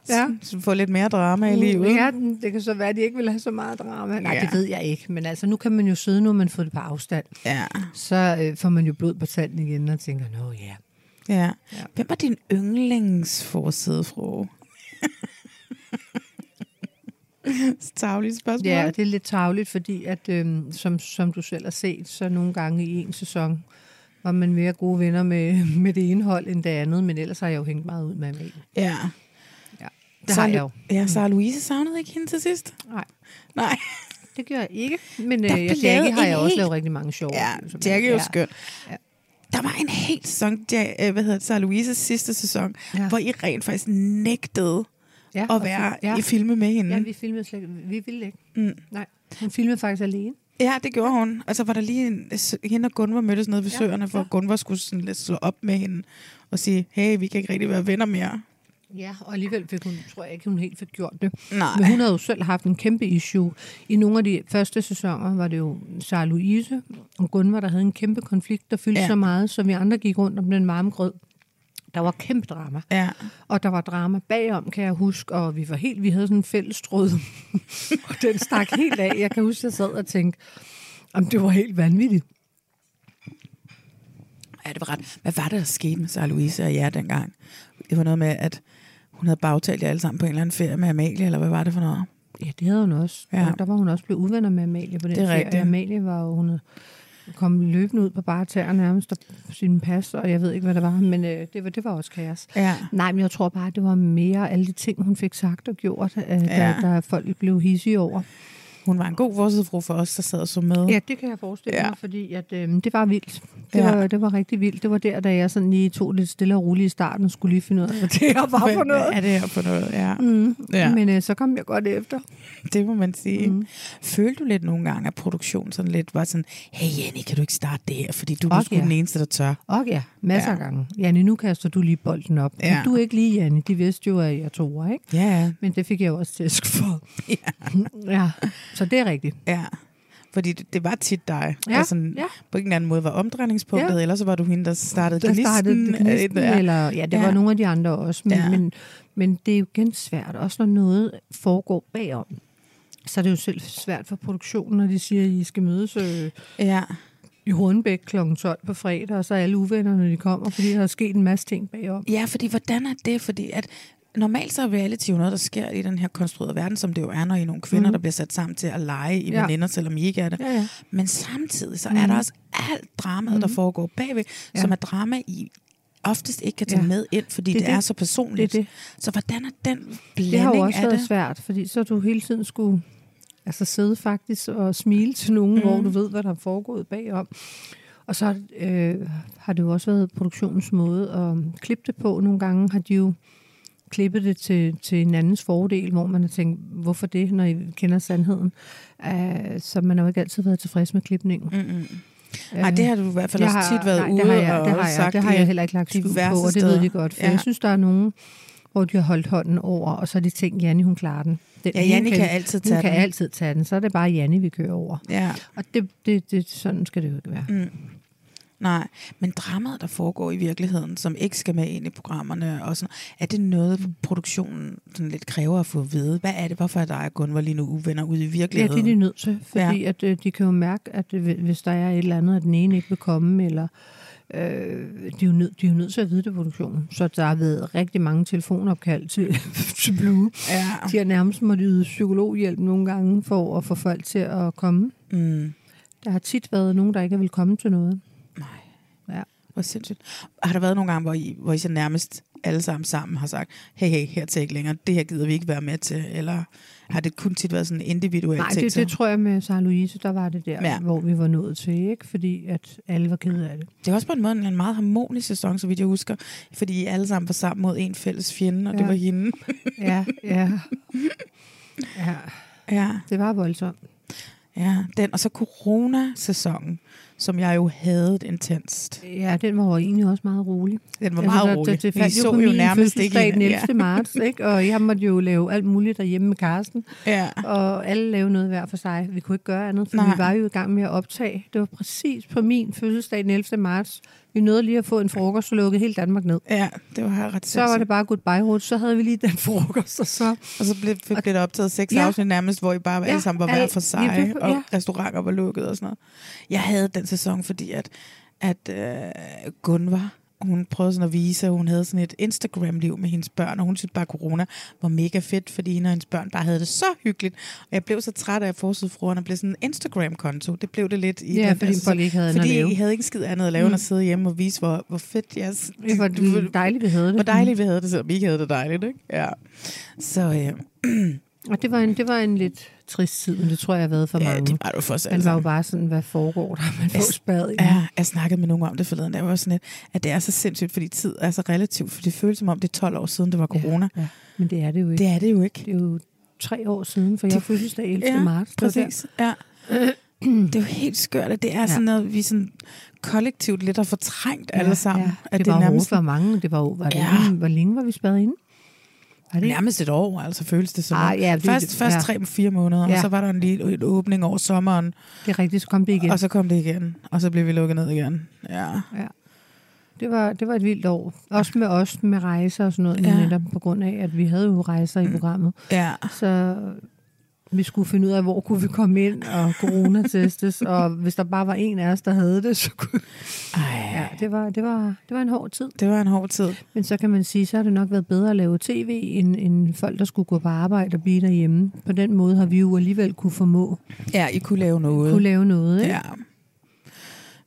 Så få lidt mere drama i livet. Ja, det kan så være, at de ikke vil have så meget drama. Nej, Ja. det ved jeg ikke. Men altså, nu kan man jo sidde, når man får det på afstand. Ja. Så øh, får man jo blod på tanden igen og tænker, nå ja. ja. Ja. Hvem var din yndlingsforsidefru? Tavligt spørgsmål. Ja, det er lidt tavligt, fordi at, øhm, som, som du selv har set, så nogle gange i en sæson var man mere gode venner med, med det ene hold end det andet, men ellers har jeg jo hængt meget ud med Amalie. ja. Ja, det har jeg jo. Ja, Sara Louise savnede ikke hende til sidst? Nej, Nej. det gør jeg ikke. Men Der øh, jeg, Jackie har jeg også helt- lavet rigtig mange sjove. Ja. Jackie er jo skøn. Ja. Der var en helt sæson, ja, øh, hvad hedder det, Sarah Louises sidste sæson, ja. Hvor I rent faktisk nægtede Ja, at være ja. i filme med hende. Ja, vi filmede slet ikke. Vi ville ikke. Mm. Nej, hun filmede faktisk alene. Ja, det gjorde hun. Og så var der lige en, hende og Gunvar mødtes nede ved Ja, søerne, for ja. Gunvar skulle sådan lidt slå op med hende og sige, hey, vi kan ikke rigtig være venner mere. Ja, og alligevel fik hun, tror jeg ikke, hun helt fik gjort det. Nej. Men hun havde jo selv haft en kæmpe issue. I nogle af de første sæsoner var det jo Sarah Louise og Gunvar, der havde en kæmpe konflikt, der fyldte ja. så meget, så vi andre gik rundt om den varme grød. Der var kæmpe drama. Ja. Og der var drama bagom, kan jeg huske, og vi var helt, vi havde sådan en fælles tråd, og den stak helt af. Jeg kan huske, jeg sad og tænkte, om det var helt vanvittigt. Ja, det var ret. Hvad var det, der skete med Sarah Louise og jer dengang? Det var noget med, at hun havde bagtalt jer alle sammen på en eller anden ferie med Amalie, eller hvad var det for noget? Ja, det havde hun også. Ja. Ja. Der var hun også blevet uvenner med Amalie på den Det er ferie. rigtigt. Amalie var jo, hun havde kom løbende ud på bare tæer nærmest og sin pas, og jeg ved ikke, hvad det var, men øh, det, var, det var også kaos. Ja. Nej, men jeg tror bare, det var mere alle de ting, hun fik sagt og gjort, øh, Ja. der, der folk blev hissige over. Hun var en god forsidefru for os, der sad og så med. Ja, det kan jeg forestille Ja. ja. mig, fordi at, øh, det var vildt. Det, Ja. ja. var, det var rigtig vildt. Det var der, da jeg sådan lige tog lidt stille og roligt i starten og skulle lige finde ud af, hvad det her var for noget. er det her for noget? Ja, Mm. Ja. Ja. Men øh, så kom jeg godt efter. det må man sige. Mm. Følte du lidt nogle gange, at produktionen sådan lidt var sådan, hey Jenny, kan du ikke starte det her? Fordi du er nu sgu ja. den eneste, der tør. Og ja, masser Ja. ja. af gange. Janne, nu kaster du lige bolden op. Ja. Ja. Du er ikke lige, Janne. De vidste jo, at jeg tog ikke? Ja, ja. Men det fik jeg jo også tæsk for. Ja. ja. Så det er rigtigt. ja. Fordi det, det var tit dig. Ja, Altså, ja. På en eller anden måde var omdrejningspunktet, Ja. eller så var du hende, der startede Der startede gnisten, det gnisten, ja. eller ja, det Ja. var nogle af de andre også. Men, Ja. ja. men, men det er jo igen svært, også når noget foregår bagom. så er det jo selv svært for produktionen, når de siger, at I skal mødes øh, Ja. i Hornbæk kl. 12 på fredag, og så er alle uvenner, når de kommer, fordi der er sket en masse ting bagom. Ja, fordi hvordan er det? Fordi at normalt så er reality jo noget, der sker i den her konstruerede verden, som det jo er, når I er nogle kvinder, mm. der bliver sat sammen til at lege i Ja. veninder, selvom I ikke er det. Ja, ja. Men samtidig så er der også alt dramaet, der foregår bagved, Ja. som er drama, I oftest ikke kan tage Ja. med ind, fordi Det det, er det er så personligt. Det det. Så hvordan er den blanding Det har jo også været det? svært, fordi så du hele tiden skulle altså sidde faktisk og smile til nogen, mm. hvor du ved, hvad der er foregået bagom. Og så øh, har det jo også været produktionens måde at klippe det på. Nogle gange har de jo klippet det til, til en andens fordel, hvor man har tænkt, hvorfor det, når I kender sandheden? Uh, så man har jo ikke altid været tilfreds med klipningen. Mm-mm. Nej, det har du i hvert fald Jeg også har- tit været nej, ude det har jeg, og det har jeg, sagt det har jeg heller ikke lagt skjul på, og det ved de godt. For Ja. jeg synes, der er nogen, hvor de har holdt hånden over, og så har de tænkt, Janni, hun klarer den. den Ja, hun Janni kan altid tage hun kan den. altid tage den. Så er det bare Janni, vi kører over. Ja. Og det, det, det, sådan skal det jo ikke være. Mm. Nej, men dramaet, der foregår i virkeligheden, som ikke skal med ind i programmerne, og sådan, er det noget, produktionen sådan lidt kræver at få at vide? Hvad er det, hvorfor er dig og Gunvar lige nu uvenner ude i Ja, virkeligheden? det er de nødt til, fordi ja. at, øh, de kan jo mærke, at øh, hvis der er et eller andet, at den ene ikke vil komme, eller øh, de, er jo nødt, de er jo nødt til at vide det produktionen. Så der har været rigtig mange telefonopkald til, til Blue. Ja. De har nærmest måttet yde psykologhjælp nogle gange for at få folk til at komme. Mm. Der har tit været nogen, der ikke vil komme til noget. Hvor sindssygt. Har der været nogle gange, hvor I, hvor I så nærmest alle sammen sammen har sagt, hey, hey, her til ikke længere, det her gider vi ikke være med til, eller har det kun tit været sådan en individuel Nej, det, det tror jeg med Sarah Louise, der var det der, Ja. hvor vi var nået til, ikke? Fordi at alle var kede af det. det er også på en måde en meget harmonisk sæson, så vidt jeg husker, fordi I alle sammen var sammen mod en fælles fjende, og ja. det var hende. Ja, ja. Ja, ja. det var voldsomt. Ja, den, og så corona-sæsonen, som jeg jo havde intenst. Ja, den var jo egentlig også meget rolig. Den var meget rolig. Det, det Vi faldt så jo på jo min nærmest ikke den hinanden. 11. marts, ikke? og jeg måtte jo lave alt muligt derhjemme med Karsten, Ja. og alle lavede noget hver for sig. Vi kunne ikke gøre andet, for. Nej. vi var jo i gang med at optage. Det var præcis på min fødselsdag den 11. marts. Vi nåede lige at få en frokost og lukkede hele Danmark ned. ja, det var ret Så var det bare goodbye route. Så havde vi lige den frokost, og så... Og så blev, blev det optaget seks Ja. afsnit nærmest, hvor I bare ja, alle sammen var hver for sig, præcis, og ja. restauranter var lukket og sådan noget. Jeg havde den sæson, fordi at, at øh, Gunvar, hun prøvede sådan at vise, at hun havde sådan et Instagram-liv med hendes børn, og hun synes bare, at corona var mega fedt, fordi hende og hendes børn bare havde det så hyggeligt. Og jeg blev så træt af, at forsidefruerne blev sådan en Instagram-konto. Det blev det lidt i Ja, den fordi her folk ikke havde Fordi. I havde ikke skid andet at lave, mm. end at sidde hjemme og vise, hvor, hvor fedt jeres... Det var dejligt, vi havde det. Hvor dejligt vi havde det, selvom vi ikke havde det dejligt, ikke? Ja. Så øh, Og det var, en, det var en lidt trist tid, men det tror jeg har været for ja, mange. det var det jo for os Man var jo bare sådan, hvad foregår der? Man får Jeg- spadet i. Ja, jeg snakkede med nogen om det forleden. Det var sådan lidt, at det er så sindssygt, fordi tid er så relativt. For det føles som om, det er 12 år siden, det var corona. Ja, men det er det jo ikke. Det er det jo ikke. Det er jo tre år siden, for jeg har fødselsdag 11. Ja, marts. Det der. præcis. Ja. Det er jo helt skørt, at det er sådan noget, vi sådan kollektivt lidt har fortrængt ja, alle sammen. Ja. At Det, var nærmest, for mange. Det var var det Ja. ja. hvor længe var vi spadet inde? Var det nærmest et år, altså føles det som. Ah, ja, det- først først ja. tre-fire måneder, og Ja. så var der en lille en åbning over sommeren, Det er rigtigt, så kom det igen. og så kom det igen, og så blev vi lukket ned igen. Ja. Det var, det var et vildt år. Også med os, med rejser og sådan noget, Ja. ja. netop på grund af, at vi havde jo rejser i programmet. Ja. Så vi skulle finde ud af, hvor kunne vi komme ind og coronatestes, og hvis der bare var en af os, der havde det, så kunne... Ej, Ja, det var, det var, det var en hård tid. det var en hård tid. Men så kan man sige, så har det nok været bedre at lave tv, end, end folk, der skulle gå på arbejde og blive derhjemme. På den måde har vi jo alligevel kunne formå Ja, I kunne lave noget. kunne lave noget. Ikke? Ja.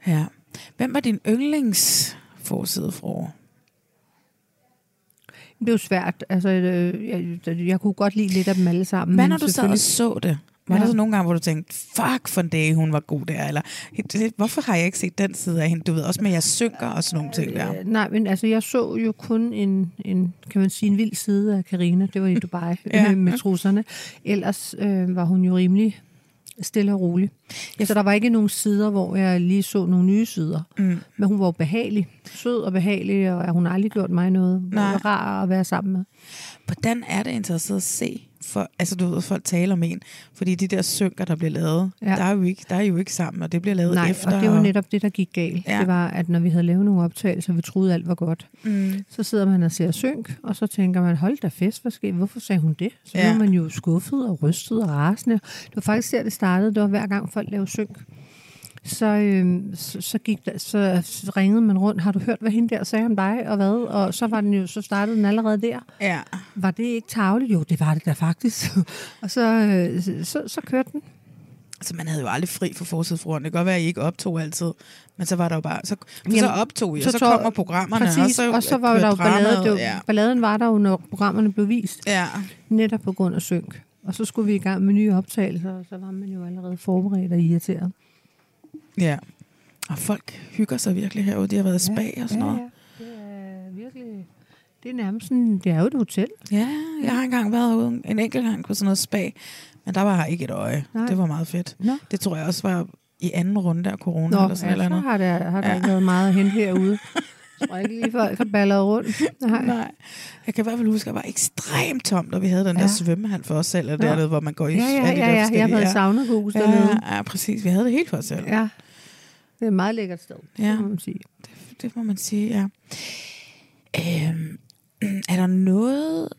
Ja. Hvem var din yndlings forsidefrue? Det er jo svært. Altså, øh, jeg, jeg kunne godt lide lidt af dem alle sammen. Hvad men når du sad og så det? Var ja. Der så nogle gange, hvor du tænkte, fuck for en dag, hun var god der? Eller hvorfor har jeg ikke set den side af hende? Du ved også med, at jeg synker og sådan nogle ting der. Øh, Nej, men altså, jeg så jo kun en, en kan man sige, en vild side af Karina. Det var i Dubai Ja. ja. med trusserne. Ellers øh, var hun jo rimelig stille og rolig. Så der var ikke nogen sider, hvor jeg lige så nogle nye sider. Mm. Men hun var jo behagelig. Sød og behagelig, og hun har aldrig gjort mig noget. Nej. Nej. Rar at være sammen med. Hvordan er det interesseret at se for, altså du ved, folk taler om en, fordi de der synker, der bliver lavet, Ja. der, er jo ikke, der er jo ikke sammen, og det bliver lavet Nej, efter. og det var netop det, der gik galt. Ja. Det var, at når vi havde lavet nogle optagelser, vi troede alt var godt, Mm. så sidder man og ser synk, og så tænker man, hold da fest, hvad skete? Hvorfor sagde hun det? Så ja. Var man jo skuffet og rystet og rasende. Det var faktisk der, det startede. Det var hver gang folk lavede synk. Så, øhm, så, så, gik der, så ringede man rundt. Har du hørt, hvad hende der sagde om dig, og hvad? Og så, var den jo, så startede den allerede der. Ja. Var det ikke tageligt? Jo, det var det da faktisk. og så, øh, så, så kørte den. Altså, man havde jo aldrig fri for forsidefruerne. Det kan godt være, at I ikke optog altid. Men så var der jo bare... Så, for så Jamen, optog I, så og så tog- kommer programmerne, Præcis, og så, og så var der jo ballade. Det var, Ja. Balladen var der jo, når programmerne blev vist. ja. Netop på grund af synk. Og så skulle vi i gang med nye optagelser, og så var man jo allerede forberedt og irriteret. Ja. Og folk hygger sig virkelig herude. De har været i spa og sådan noget. Ja, det er virkelig... Det er nærmest sådan, det er jo et hotel. Ja, jeg har engang været herude en enkelt gang på sådan noget spa, men der var ikke et øje. Nej. Det var meget fedt. Nå, Det tror jeg også var i anden runde af corona Nå eller sådan ja, eller så andet. har der, har der Ja. ikke været meget at hente herude. Jeg tror ikke lige, folk har balleret rundt. Nej. Nej. Jeg kan i hvert fald huske, at det var ekstremt tomt, og vi havde den Ja. der svømmehal for os selv, og Nå. dernede, hvor man går i Ja, ja, ja, der ja. Jeg været i saunahus ja, dernede. ja, ja, præcis. Vi havde det helt for os selv. Ja. Det er et meget lækkert sted, Ja. det må man sige. Det må man sige, ja. Øhm, er der noget,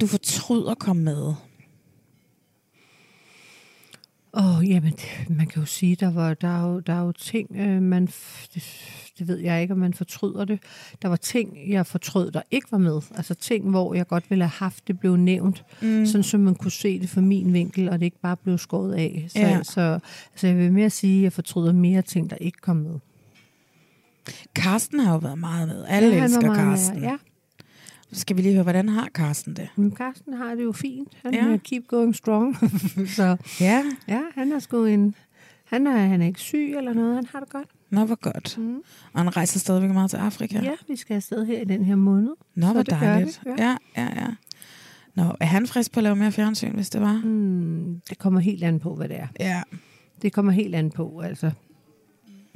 du fortryder at komme med? Åh, oh, jamen, man kan jo sige, der var der er jo, der er jo ting, øh, man, det, det ved jeg ikke, om man fortryder det. Der var ting, jeg fortrød, der ikke var med. Altså ting, hvor jeg godt ville have haft, det blev nævnt, mm. sådan så man kunne se det fra min vinkel, og det ikke bare blev skåret af. Så, Ja. så altså, jeg vil mere sige, at jeg fortryder mere ting, der ikke kom med. Karsten har jo været meget med. Alle Ja, elsker med, Karsten. Ja, Skal vi lige høre, hvordan har Karsten det? men Carsten har det jo fint. Han Ja. ja. keep going strong. så Ja. ja, han er sgu en... Han er, han er ikke syg eller noget, han har det godt. Nå, hvor godt. Mm. Og han rejser stadigvæk meget til Afrika. Ja, vi skal afsted her i den her måned. Nå, Så hvor dejligt. det, ja. ja, ja, Nå, er han frisk på at lave mere fjernsyn, hvis det var? Mm, det kommer helt an på, hvad det er. Ja. Det kommer helt an på, altså.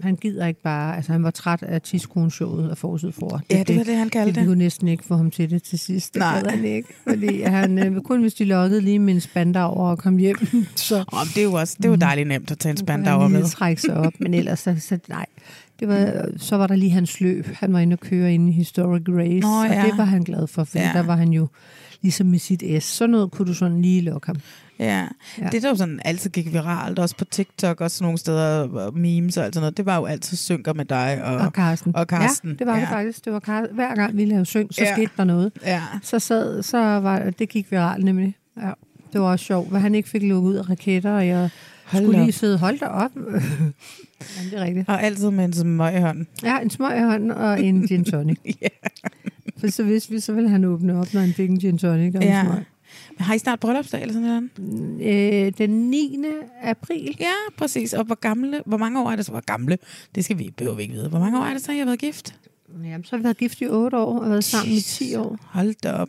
Han gider ikke bare, altså han var træt af tidskroneshowet og forsøget for. Ja, det var det, han det. kaldte Vi det. kunne næsten ikke få ham til det til sidst. Det Nej. han ikke. Fordi han, øh, kun hvis de lokkede lige med en spand over og kom hjem, så Oh, det er jo også det er jo dejligt nemt at tage en kunne spand han over med. trække sig op. Men ellers, så, så nej. Det var, så var der lige hans løb. Han var inde og køre inde i Historic Race, Nå, og ja. det var han glad for, for ja. der var han jo ligesom med sit S. Sådan noget kunne du sådan lige lukke ham. Ja. Ja. Det, der jo sådan altid gik viralt, også på TikTok og sådan nogle steder, og memes og alt sådan noget, det var jo altid synker med dig. Og, Og Karsten. og Karsten, Ja, det var ja. det faktisk. Det var Karsten. Hver gang vi lavede syng, så Ja. skete der noget. ja. Så, sad, så var det gik viralt nemlig. Ja. Det var også sjovt, hvad han ikke fik lukket ud af raketter, og jeg Hold skulle da lige op. sidde, hold da op. Jamen, det er rigtigt. Og altid med en smøg i hånden. Ja, en smøg i hånden og en gin tonic. Ja. For så vidste vi, så ville han åbne op, når han fik en gin tonic og Ja. smøg. Men har I snart bryllupsdag eller sådan noget? Øh, den 9. april. Ja, præcis. Og hvor gamle, hvor mange år er det så? Hvor gamle? Det skal vi, behøver vi ikke vide. Hvor mange år er det så, I har været gift? Jamen, så har vi været gift i 8 år og været sammen i 10 år. Hold da op.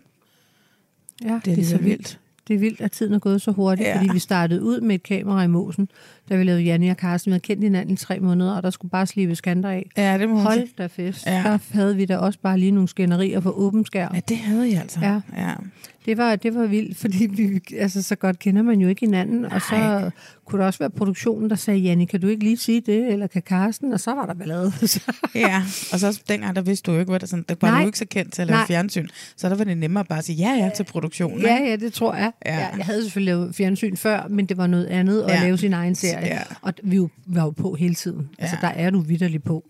Ja, Det er, det er så vildt. Det er vildt, at tiden er gået så hurtigt, ja. fordi vi startede ud med et kamera i Mosen, da vi lavede Janne og Carsten. Vi havde kendt hinanden i tre måneder, og der skulle bare slibes kanter af. Ja, det må Hold da fest. Ja. Der havde vi da også bare lige nogle skænderier for åben skærm. Ja, det havde I altså. Ja. ja. Det var, det var vildt, fordi vi, altså, så godt kender man jo ikke hinanden. Og så Nej. kunne der også være produktionen, der sagde, Janne, kan du ikke lige sige det? Eller kan Carsten? Og så var der ballade. Ja, og så dengang, der vidste du jo ikke, hvad det sådan, der var Nej. du ikke så kendt til at lave Nej. fjernsyn. Så der var det nemmere bare at sige ja, ja til produktionen. ja, ja, det tror jeg. Ja. Ja. Jeg havde selvfølgelig lavet fjernsyn før, men det var noget andet at Ja. lave sin egen serie. Ja. Og vi jo- var jo på hele tiden. Altså, Ja. der er du vidderlig på.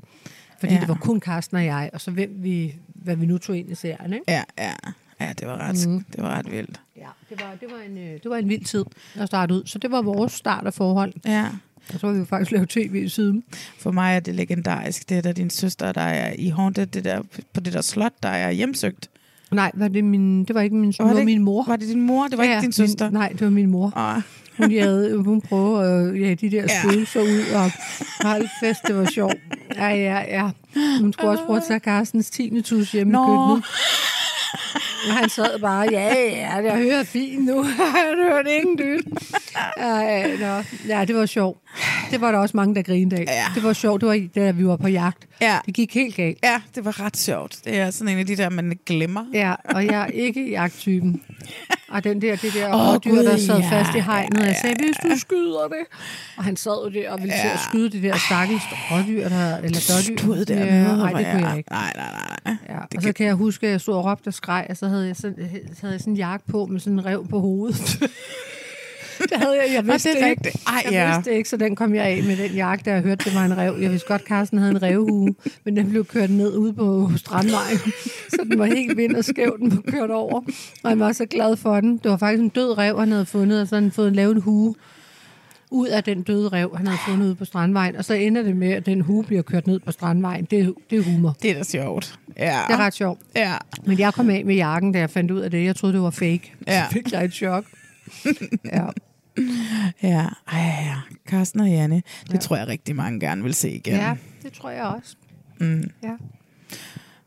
Fordi Ja. det var kun Carsten og jeg, og så hvem vi, hvad vi nu tog ind i serien. Ikke? Ja, ja. Ja, det var ret, mm. det var ret vildt. Ja, det var, det, var en, øh, det var en vild tid at starte ud. Så det var vores start af forhold. Ja. Og så har vi jo faktisk lavet tv siden. For mig er det legendarisk. Det er da din søster, der er i Haunted, det der, på det der slot, der er hjemsøgt. Nej, var det, min, det var ikke min, Var var det ikke- min mor. Var det din mor? Det var Ja, ikke din søster? Min, nej, det var min mor. Åh, Hun, havde, hun prøvede at ja, de der Ja. spøgelser ud og holde fest. Det var sjovt. Ja, ja, ja. Hun skulle også prøve at tage Carstens tinnitus hjemme Nå. i køkkenet. Og han sad bare, ja, ja, jeg hører fint nu. Han hørte ingen lyd. Ja, ja, nå. ja, det var sjovt. det var der også mange, der grinede af. Ja. Det var sjovt, det var da vi var på jagt. Ja. Det gik helt galt. Ja, det var ret sjovt. Det er sådan en af de der, man glemmer. Ja, og jeg er ikke jagttypen. Og den der, det der oh, dyr, der sad ja, fast i hegnet, ja, jeg sagde, hvis du skyder det. Og han sad jo der og ville til at skyde det der stakkels rådyr, der, eller dørdyr. Stod der ja, Nej, det kunne jeg ikke. Nej, nej, nej. Ja, Det og så kan jeg huske, at jeg stod og råbte og skreg, og så havde jeg sådan, så havde jeg sådan en jakke på med sådan en rev på hovedet. det havde jeg, jeg vidste det ikke. rigtigt. Ej, jeg ja. vidste ikke, så den kom jeg af med den jakke, da jeg hørte, det var en rev. Jeg vidste godt, Carsten havde en revhue, men den blev kørt ned ude på Strandvejen. Så den var helt vind og skæv, den blev kørt over. Og han var så glad for den. Det var faktisk en død rev, han havde fundet, og så havde han fået lavet en hue ud af den døde rev, han havde fundet ude på Strandvejen. Og så ender det med, at den hue bliver kørt ned på Strandvejen. Det, det er humor. Det er da sjovt. Ja. Det er ret sjovt. Ja. Men jeg kom af med jakken, da jeg fandt ud af det. Jeg troede, det var fake. Ja. Så fik jeg et chok. ja. Ja, ej, ja. Carsten og Janne, det ja. tror jeg rigtig mange gerne vil se igen. ja, det tror jeg også. Mm. Ja.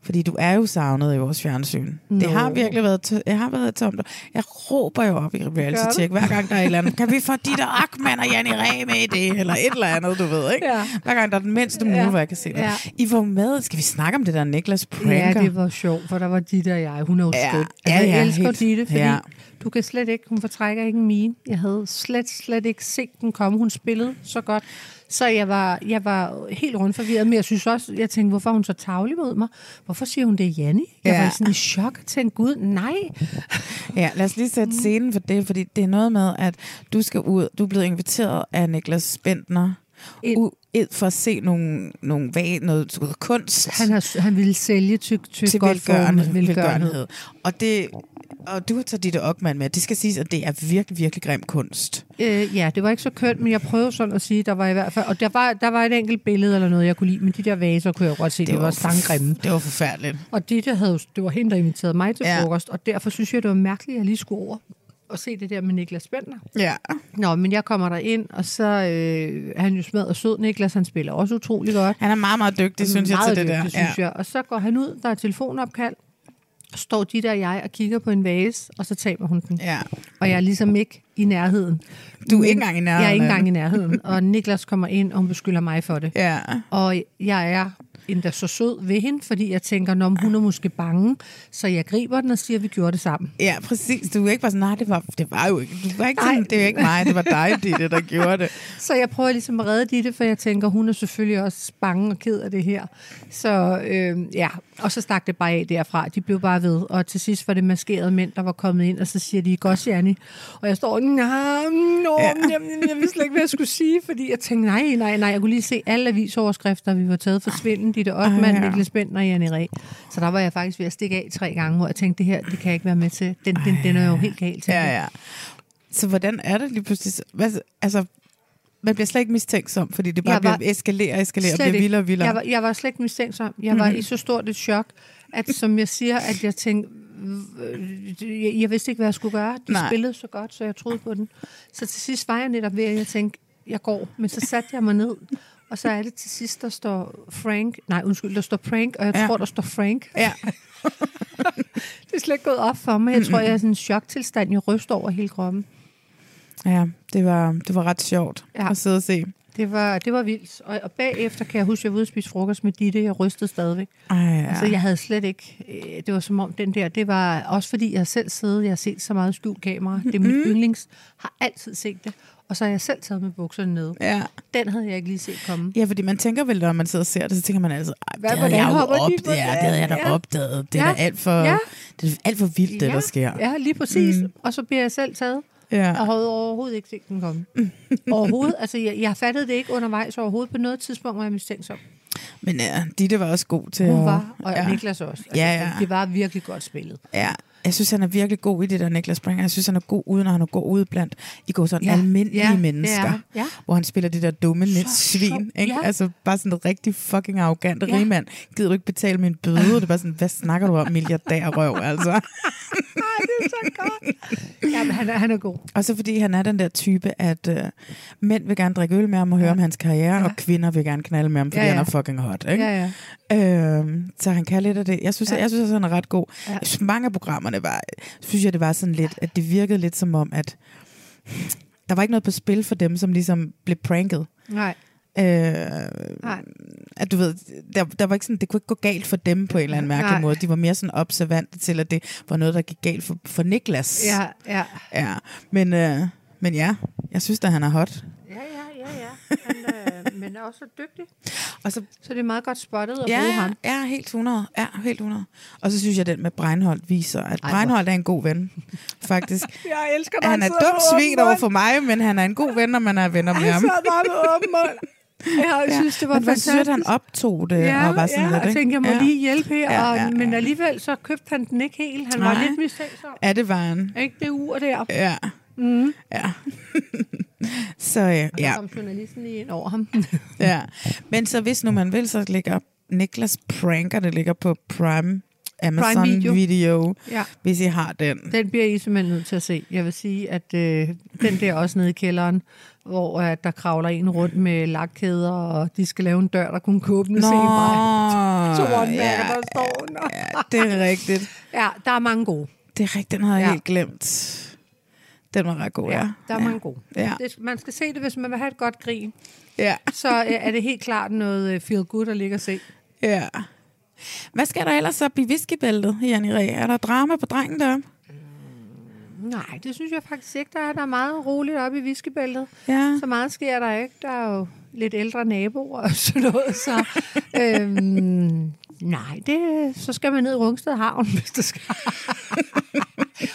Fordi du er jo savnet i vores fjernsyn. Nå. Det har virkelig været, t- jeg har været tomt. Jeg råber jo op i reality check, hver gang der er et eller andet. Kan vi få de der Akman og Janne Ræ med i det? Eller et eller andet, du ved, ikke? Ja. Hver gang der er den mindste mulighed, Ja. jeg kan se det. Ja. I var med. Skal vi snakke om det der Niklas ja, pranker? det var sjovt, for der var Ditte og jeg. Hun er jo Ja. skøn. Ja, Altså, ja, jeg elsker helt. Ditte, fordi Ja. du kan slet ikke, hun fortrækker ikke en mine. Jeg havde slet, slet ikke set den komme. Hun spillede så godt. Så jeg var, jeg var helt rundt forvirret, men jeg synes også, jeg tænkte, hvorfor er hun så tavlig mod mig? Hvorfor siger hun det er Janni? Jeg Ja. var sådan i chok og tænkte, gud, nej. Ja, lad os lige sætte scenen for det, fordi det er noget med, at du skal ud. Du er blevet inviteret af Niklas Bentner Ind. Ind for at se nogle, nogle vag, noget, noget kunst Han, har, han ville sælge til, til, til godt velgørende, formål, velgørenhed. Og det og du har taget Ditte Ockmann med. Det skal siges, at det er virkelig, virkelig grim kunst. Øh, ja, det var ikke så kønt, men jeg prøvede sådan at sige, der var i hvert fald, og der var, der var et enkelt billede eller noget, jeg kunne lide, men de der vaser kunne jeg godt se, det, det var, var sanggrimme. Det var forfærdeligt. Og det, der havde, det var hende, der inviterede mig til Ja. frokost, og derfor synes jeg, det var mærkeligt, at jeg lige skulle over og se det der med Niklas Bentner. Ja. Nå, men jeg kommer der ind, og så øh, er han jo smadret sød. Niklas, han spiller også utrolig godt. Han er meget, meget dygtig, synes jeg, til det der. dygtig, synes jeg. Og så går han ud, der er telefonopkald, står de der og jeg og kigger på en vase, og så taber hun den. Ja. Og jeg er ligesom ikke i nærheden. Du er ikke engang i nærheden Jeg er ikke engang i den. nærheden. Og Niklas kommer ind, og hun beskylder mig for det. Ja. Og jeg er endda så sød ved hende, fordi jeg tænker, når hun er måske bange, så jeg griber den og siger, at vi gjorde det sammen. Ja, præcis. Du er ikke bare sådan, nej, det var, det var jo ikke, du var ikke sådan, Nej. det er ikke mig, det var dig, Ditte, der gjorde det. Så jeg prøver ligesom at redde Ditte, for jeg tænker, hun er selvfølgelig også bange og ked af det her. Så øh, ja, og så stak det bare af derfra. De blev bare ved, og til sidst var det maskerede mænd, der var kommet ind, og så siger de, godt, Janni. Og jeg står, nej, no, Ja. jeg, jeg vidste slet ikke, hvad jeg skulle sige, fordi jeg tænkte, nej, nej, nej, jeg kunne lige se alle avisoverskrifter, vi var taget for svinden, Ditte Ockmann, Ej, ja. Niklas Bentner og Janni Ræ. Så der var jeg faktisk ved at stikke af tre gange, hvor jeg tænkte, det her, det kan jeg ikke være med til. Den, den, den er jo helt galt til. Ja, ja. Så hvordan er det lige pludselig? Hvad, altså, man bliver slet ikke mistænksom, fordi det bare Jeg var- bliver eskalere, eskalere, bliver vildere og vildere. Jeg var, jeg var slet ikke mistænksom. Jeg var i så stort et chok, at som jeg siger, at jeg tænkte, jeg, jeg vidste ikke, hvad jeg skulle gøre. De. Nej. spillede så godt, så jeg troede på den. Så til sidst var jeg netop ved, at jeg tænkte, jeg går. Men så satte jeg mig ned, og så er det til sidst, der står Frank. Nej, undskyld, der står Prank, og jeg Ja. tror, der står Frank. Ja. Det er slet ikke gået op for mig. Jeg tror, jeg er i sådan en choktilstand. Jeg ryster over hele kroppen. ja, det var, det var ret sjovt ja. At sidde og se. Det var, det var vildt. Og, og bagefter kan jeg huske, at jeg var ude og spise frokost med Ditte. Jeg rystede stadigvæk. Ej, ja. Altså, jeg havde slet ikke... øh, Det var som om den der... Det var også fordi, jeg selv siddet... Jeg har set så meget skjult kamera. Det er mit Mm-hmm. yndlings. Har altid set det. Og så har jeg selv taget med bukserne ned. ja. Den havde jeg ikke lige set komme. Ja, fordi man tænker vel, når man sidder og ser det, så tænker man "Ej, Hvad- det havde jeg jo hopper de op, på det, ja, det?" havde jeg da Ja. opdaget. Det er Ja. alt for, Ja. det er alt for vildt, det der sker. Ja, lige præcis. Mm. Og så bliver jeg selv taget. Ja. Jeg havde overhovedet ikke set den komme. overhovedet. Altså, jeg, jeg fattede det ikke undervejs overhovedet. På noget tidspunkt var jeg mistænksom. Men ja, Ditte var også god til Hun var, og ja. Niklas også. Altså, Ja, ja. Det var virkelig godt spillet. Ja, jeg synes, han er virkelig god i det der Niklas Springer. Jeg synes, han er god ude, når han går ud blandt I går sådan ja, Ja, almindelige ja, mennesker. er han. Ja. Hvor han spiller det der dumme lidt svin. Ikke? Ja. Altså bare sådan en rigtig fucking arrogant Ja. rigmand. Gider du ikke betale min bøde? Det er bare sådan, hvad snakker du om, milliardærrøv, altså? Ej, det er så godt. Ja, men han er, han er god. Og så fordi han er den der type, at øh, mænd vil gerne drikke øl med ham og høre Ja. om hans karriere, Ja. og kvinder vil gerne knalde med ham, fordi Ja, ja. han er fucking hot. Ikke? Ja, ja. Øhm, så han kan lidt af det. Jeg synes, ja. Ja. jeg synes, at han er ret god. Ja. Ja. Mange af programmerne var, synes jeg, det var sådan lidt, at det virkede lidt som om, at der var ikke noget på spil for dem, som ligesom blev pranket. Nej. Øh, Nej. at du ved, der, der var ikke sådan, det kunne ikke gå galt for dem på en eller anden mærkelig Nej. måde. De var mere sådan observante til, at det var noget, der gik galt for, for Niklas. Ja, ja. ja. Men, øh, men ja, jeg synes da, han er hot. Ja, ja, ja, ja. Han, øh, men er også så dygtig. Og så, Så det er meget godt spottet at bruge ja, ham. ja, helt 100. Ja, helt 100. Og så synes jeg, den med Breinholt viser, at Ej, Breinholt er en god ven, faktisk. Jeg elsker, Han er dum svin over for mig, men han er en god ven, når man er venner med ham. bare med åben mund. Jeg Ja, synes, det var men fantastisk. sødt, han optog det, Ja, og var sådan ja, lidt, jeg ikke? tænkte, jeg må ja. lige hjælpe her, Ja, og, ja, men ja. alligevel så købte han den ikke helt. Han var Nej. lidt mistænksom. Ja, det var han. Ikke det ur der. Ja. Mm. Ja. så øh, Ja. ja, kom journalisten lige ind over ham. ja. Men så hvis nu man vil, så ligger Niklas Pranker, det ligger på Prime Amazon Prime Video. Video. Ja. hvis I har den. Den bliver I simpelthen nødt til at se. Jeg vil sige, at øh, den der også nede i kælderen, hvor øh, der kravler en rundt med lakkæder, og de skal lave en dør, der kun kan åbnes en vej. Så one ja, der står under. ja, det er rigtigt. Ja, der er mange gode. Det er rigtigt, den havde jeg Ja. helt glemt. Den var ret god, ja. Ja, der er ja. mange gode. Ja. Det, man skal se det, hvis man vil have et godt grin. Ja. Så er det helt klart noget øh, feel good at ligge og se. ja. Hvad skal der ellers op i whiskybæltet, Janne Ræ? Er der drama på drengen deroppe? Nej, det synes jeg faktisk ikke, der er. Der er meget roligt oppe i viskebæltet. Ja. Så meget sker der ikke. Der er jo lidt ældre naboer og sådan noget. Så, øhm, nej, det, så skal man ned i Rungsted Havn, hvis det skal.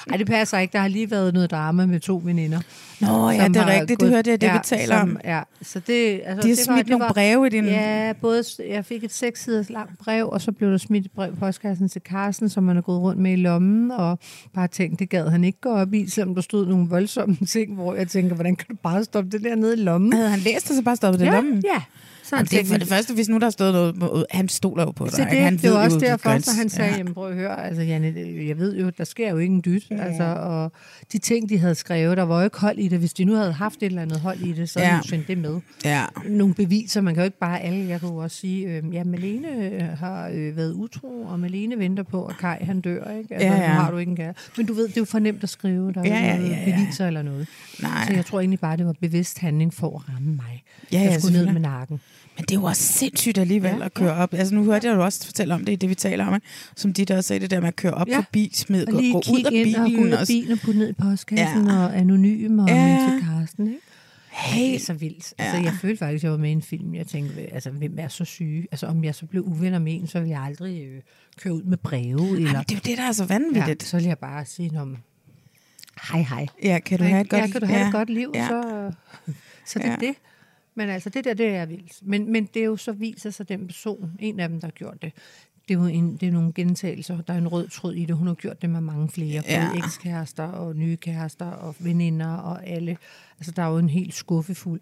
Nej, det passer ikke. Der har lige været noget drama med to veninder. Nå ja, det er har rigtigt. Det gået- hørte jeg, det ja, vi taler som, om. Ja, så det, altså, De har det smidt det nogle breve i din... Ja, både jeg fik et seks siders langt brev, og så blev der smidt et brev på postkassen til Carsten, som man er gået rundt med i lommen, og bare tænkte, det gad han ikke gå op i, selvom der stod nogle voldsomme ting, hvor jeg tænker, hvordan kan du bare stoppe det der nede i lommen? Havde han læst det, så bare stoppet det i ja, lommen? ja. Så han Jamen, det er for det første, hvis nu der stået noget, han stoler jo på dig. så ikke? det, han det var også derfor, så han sagde, ja. jamen prøv at høre, altså Janne, jeg ved jo, der sker jo ikke en dyt, ja. altså, og de ting, de havde skrevet, der var jo ikke hold i det. Hvis de nu havde haft et eller andet hold i det, så havde Ja. de jo sendt det med. Ja. nogle beviser. Man kan jo ikke bare alle. Jeg jo også sige, øh, ja, Malene øh, har øh, været utro, og Malene venter på, at Kai han dør. Ikke? Altså, Ja, ja, har du ikke en kæreste. Men du ved, det er jo for nemt at skrive. Der er Ja, ja, ja, ja, beviser eller noget. Nej. Så jeg tror egentlig bare, det var bevidst handling for at ramme mig. Ja, ja, jeg skulle ned med nakken. Men det også sindssygt alligevel ja, Ja, at køre op. Altså nu hørte jeg jo også fortælle om det i det, vi taler om. Ikke? Som de der sagde, det der med at køre op Ja. forbi, smid, Og gå, gå ud af ind og gå ud bilen. af og- bilen og putte ned i postkassen Ja. ja. og anonym og Ja. ja. til Karsten. Ikke? Hey. Det er så vildt. Altså, Ja. jeg følte faktisk, at jeg var med i en film. Jeg tænkte, altså, hvem er så syge? Altså, om jeg så blev uvenner med en, så ville jeg aldrig øh, køre ud med breve. Eller, Jamen, det er jo det, der er så ja, vanvittigt. så ville jeg bare sige om hej hej. Ja, kan du have et godt ja, kan du have ja. et godt liv, Ja. ja. så, så det er Ja. det. Men altså, det der, det er vildt. Men, men det er jo så viser sig den person, en af dem, der har gjort det. Det er jo en, det er nogle gentagelser. Der er en rød tråd i det. Hun har gjort det med mange flere. Ja. Både ekskærester og nye kærester og veninder og alle. Altså, der er jo en helt skuffefuld.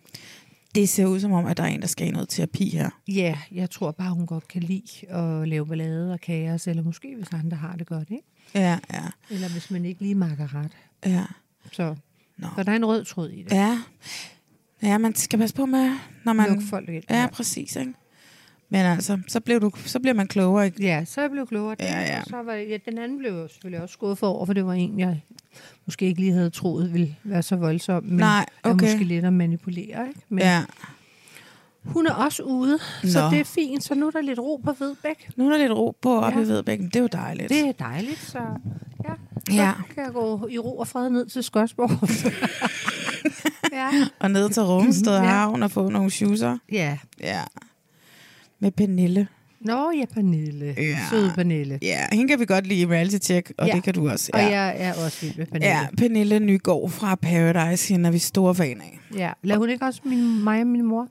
Det ser ud som om, at der er en, der skal i noget terapi her. Ja, jeg tror bare, hun godt kan lide at lave ballade og kaos. Eller måske, hvis andre har det godt, ikke? Ja, ja, Eller hvis man ikke lige makker ret. ja. Så, Nå. så der er en rød tråd i det. Ja. Ja, man skal passe på med, når man... Lukke folk ind. Ja, præcis, ikke? Men altså, så, blev du, så bliver man klogere, ikke? Ja, så jeg blev klogere. Ja, ja. Så var, ja, den anden blev jeg selvfølgelig også skuffet over, for det var en, jeg måske ikke lige havde troet ville være så voldsom, men Nej, er okay. måske lidt at manipulere. Ikke? Men Ja. hun er også ude, så Nå. det er fint. Så nu er der lidt ro på Vedbæk. Nu er der lidt ro på op Ja. i Vedbækken. Det er jo dejligt. Det er dejligt, så ja, så Ja. kan jeg gå i ro og fred ned til Skodsborg. ja. Og ned til Rungsted Ja. Havn og få nogle shoeser. ja. Ja. Med Pernille. Nå, ja, Pernille. Ja. Søde Pernille. Ja, hende kan vi godt lide i reality check, og Ja. det kan du også. Og Ja. jeg er også vild med Pernille. Ja, Pernille Nygaard fra Paradise, hende er vi store fan af. ja. Lader hun ikke også min, mig og min mor?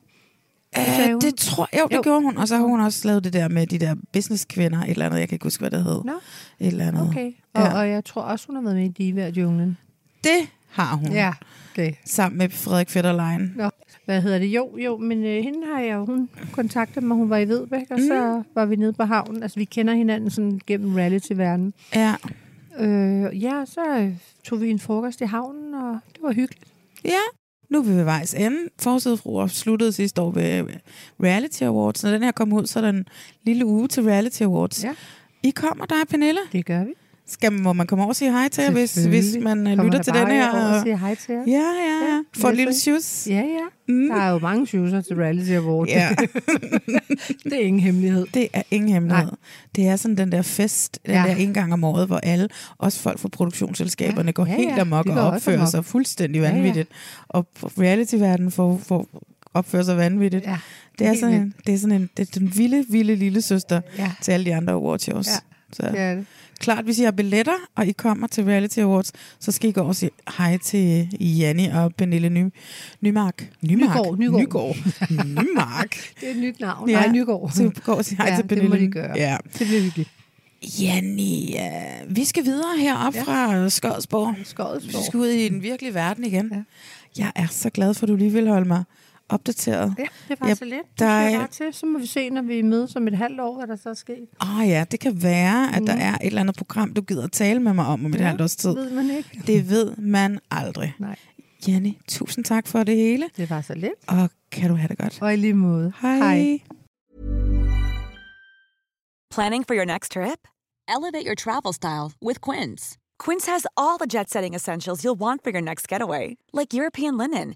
Uh, hun. det tror jeg, jo, det Jo. gjorde hun. Og så har hun også lavet det der med de der businesskvinder, et eller andet, jeg kan ikke huske, hvad det hed. Nå, Et eller andet. okay. Og, Ja. og jeg tror også, hun har været med i Diva og Junglen. Det har hun. Ja, det. Sammen med Frederik Fetterlein. Nå. Hvad hedder det? Jo, jo, men øh, hende har jeg hun kontaktede mig, hun var i Vedbæk, og mm. så var vi nede på havnen. Altså, vi kender hinanden sådan gennem reality-verdenen. Ja. Øh, ja, så øh, tog vi en frokost i havnen, og det var hyggeligt. Ja, nu er vi ved vejs ende. Forsidefruer sluttede sidste år ved Reality Awards. Når den her kom ud, så er der en lille uge til Reality Awards. Ja. I kommer, dig, Pernille. Det gør vi. Skal, må man komme over og sige hej til jer, hvis, hvis man øh, Kommer lytter til den her? over og siger hej til jer. Ja, ja, ja. Ja, For et lille shoes. Ja, ja. Mm. Der er jo mange shoeser til Reality Award. Ja. det er ingen hemmelighed. Det er ingen hemmelighed. Nej. Det er sådan den der fest, den Ja. der en gang om året, hvor alle, også folk fra produktionsselskaberne, Ja. går Ja, helt ja. amok De og opfører amok. sig fuldstændig Ja, ja. vanvittigt. Og reality-verdenen får, får opfører sig vanvittigt. Ja, det, er helt sådan en, det er sådan en, det er den vilde, vilde lille søster Ja. til alle de andre awardshows. Ja, Så Det er det. klart, hvis I har billetter, og I kommer til Reality Awards, så skal I gå og sige hej til Janni og Pernille Ny, Nymark. Nymark. Nygaard, Nygaard. Nygaard. Nymark. Det er et nyt navn. Ja. Nej, Nygaard. Så gå og sige hej ja, til Pernille. det må de gøre. Ja. Det bliver hyggeligt. Janni, ja, vi skal videre herop ja. fra Skodsborg. Skodsborg. Vi skal ud i den virkelige verden igen. Ja. Jeg er så glad for, at du lige vil holde mig opdateret. Ja, det var Ja, så lidt. der er- til. Så må vi se, når vi mødes om et halvt år, hvad der så er sket. Åh oh, ja, det kan være, at mm. der er et eller andet program, du gider at tale med mig om om et ja, halvt års tid. ved man ikke. Det ved man aldrig. Nej, Janni, tusind tak for det hele, det var så lidt. og kan du have det godt. Og i lige måde. Hej. Hej. Planning for your next trip? Elevate your travel style with Quince. Quince has all the jet setting essentials you'll want for your next getaway, like European linen,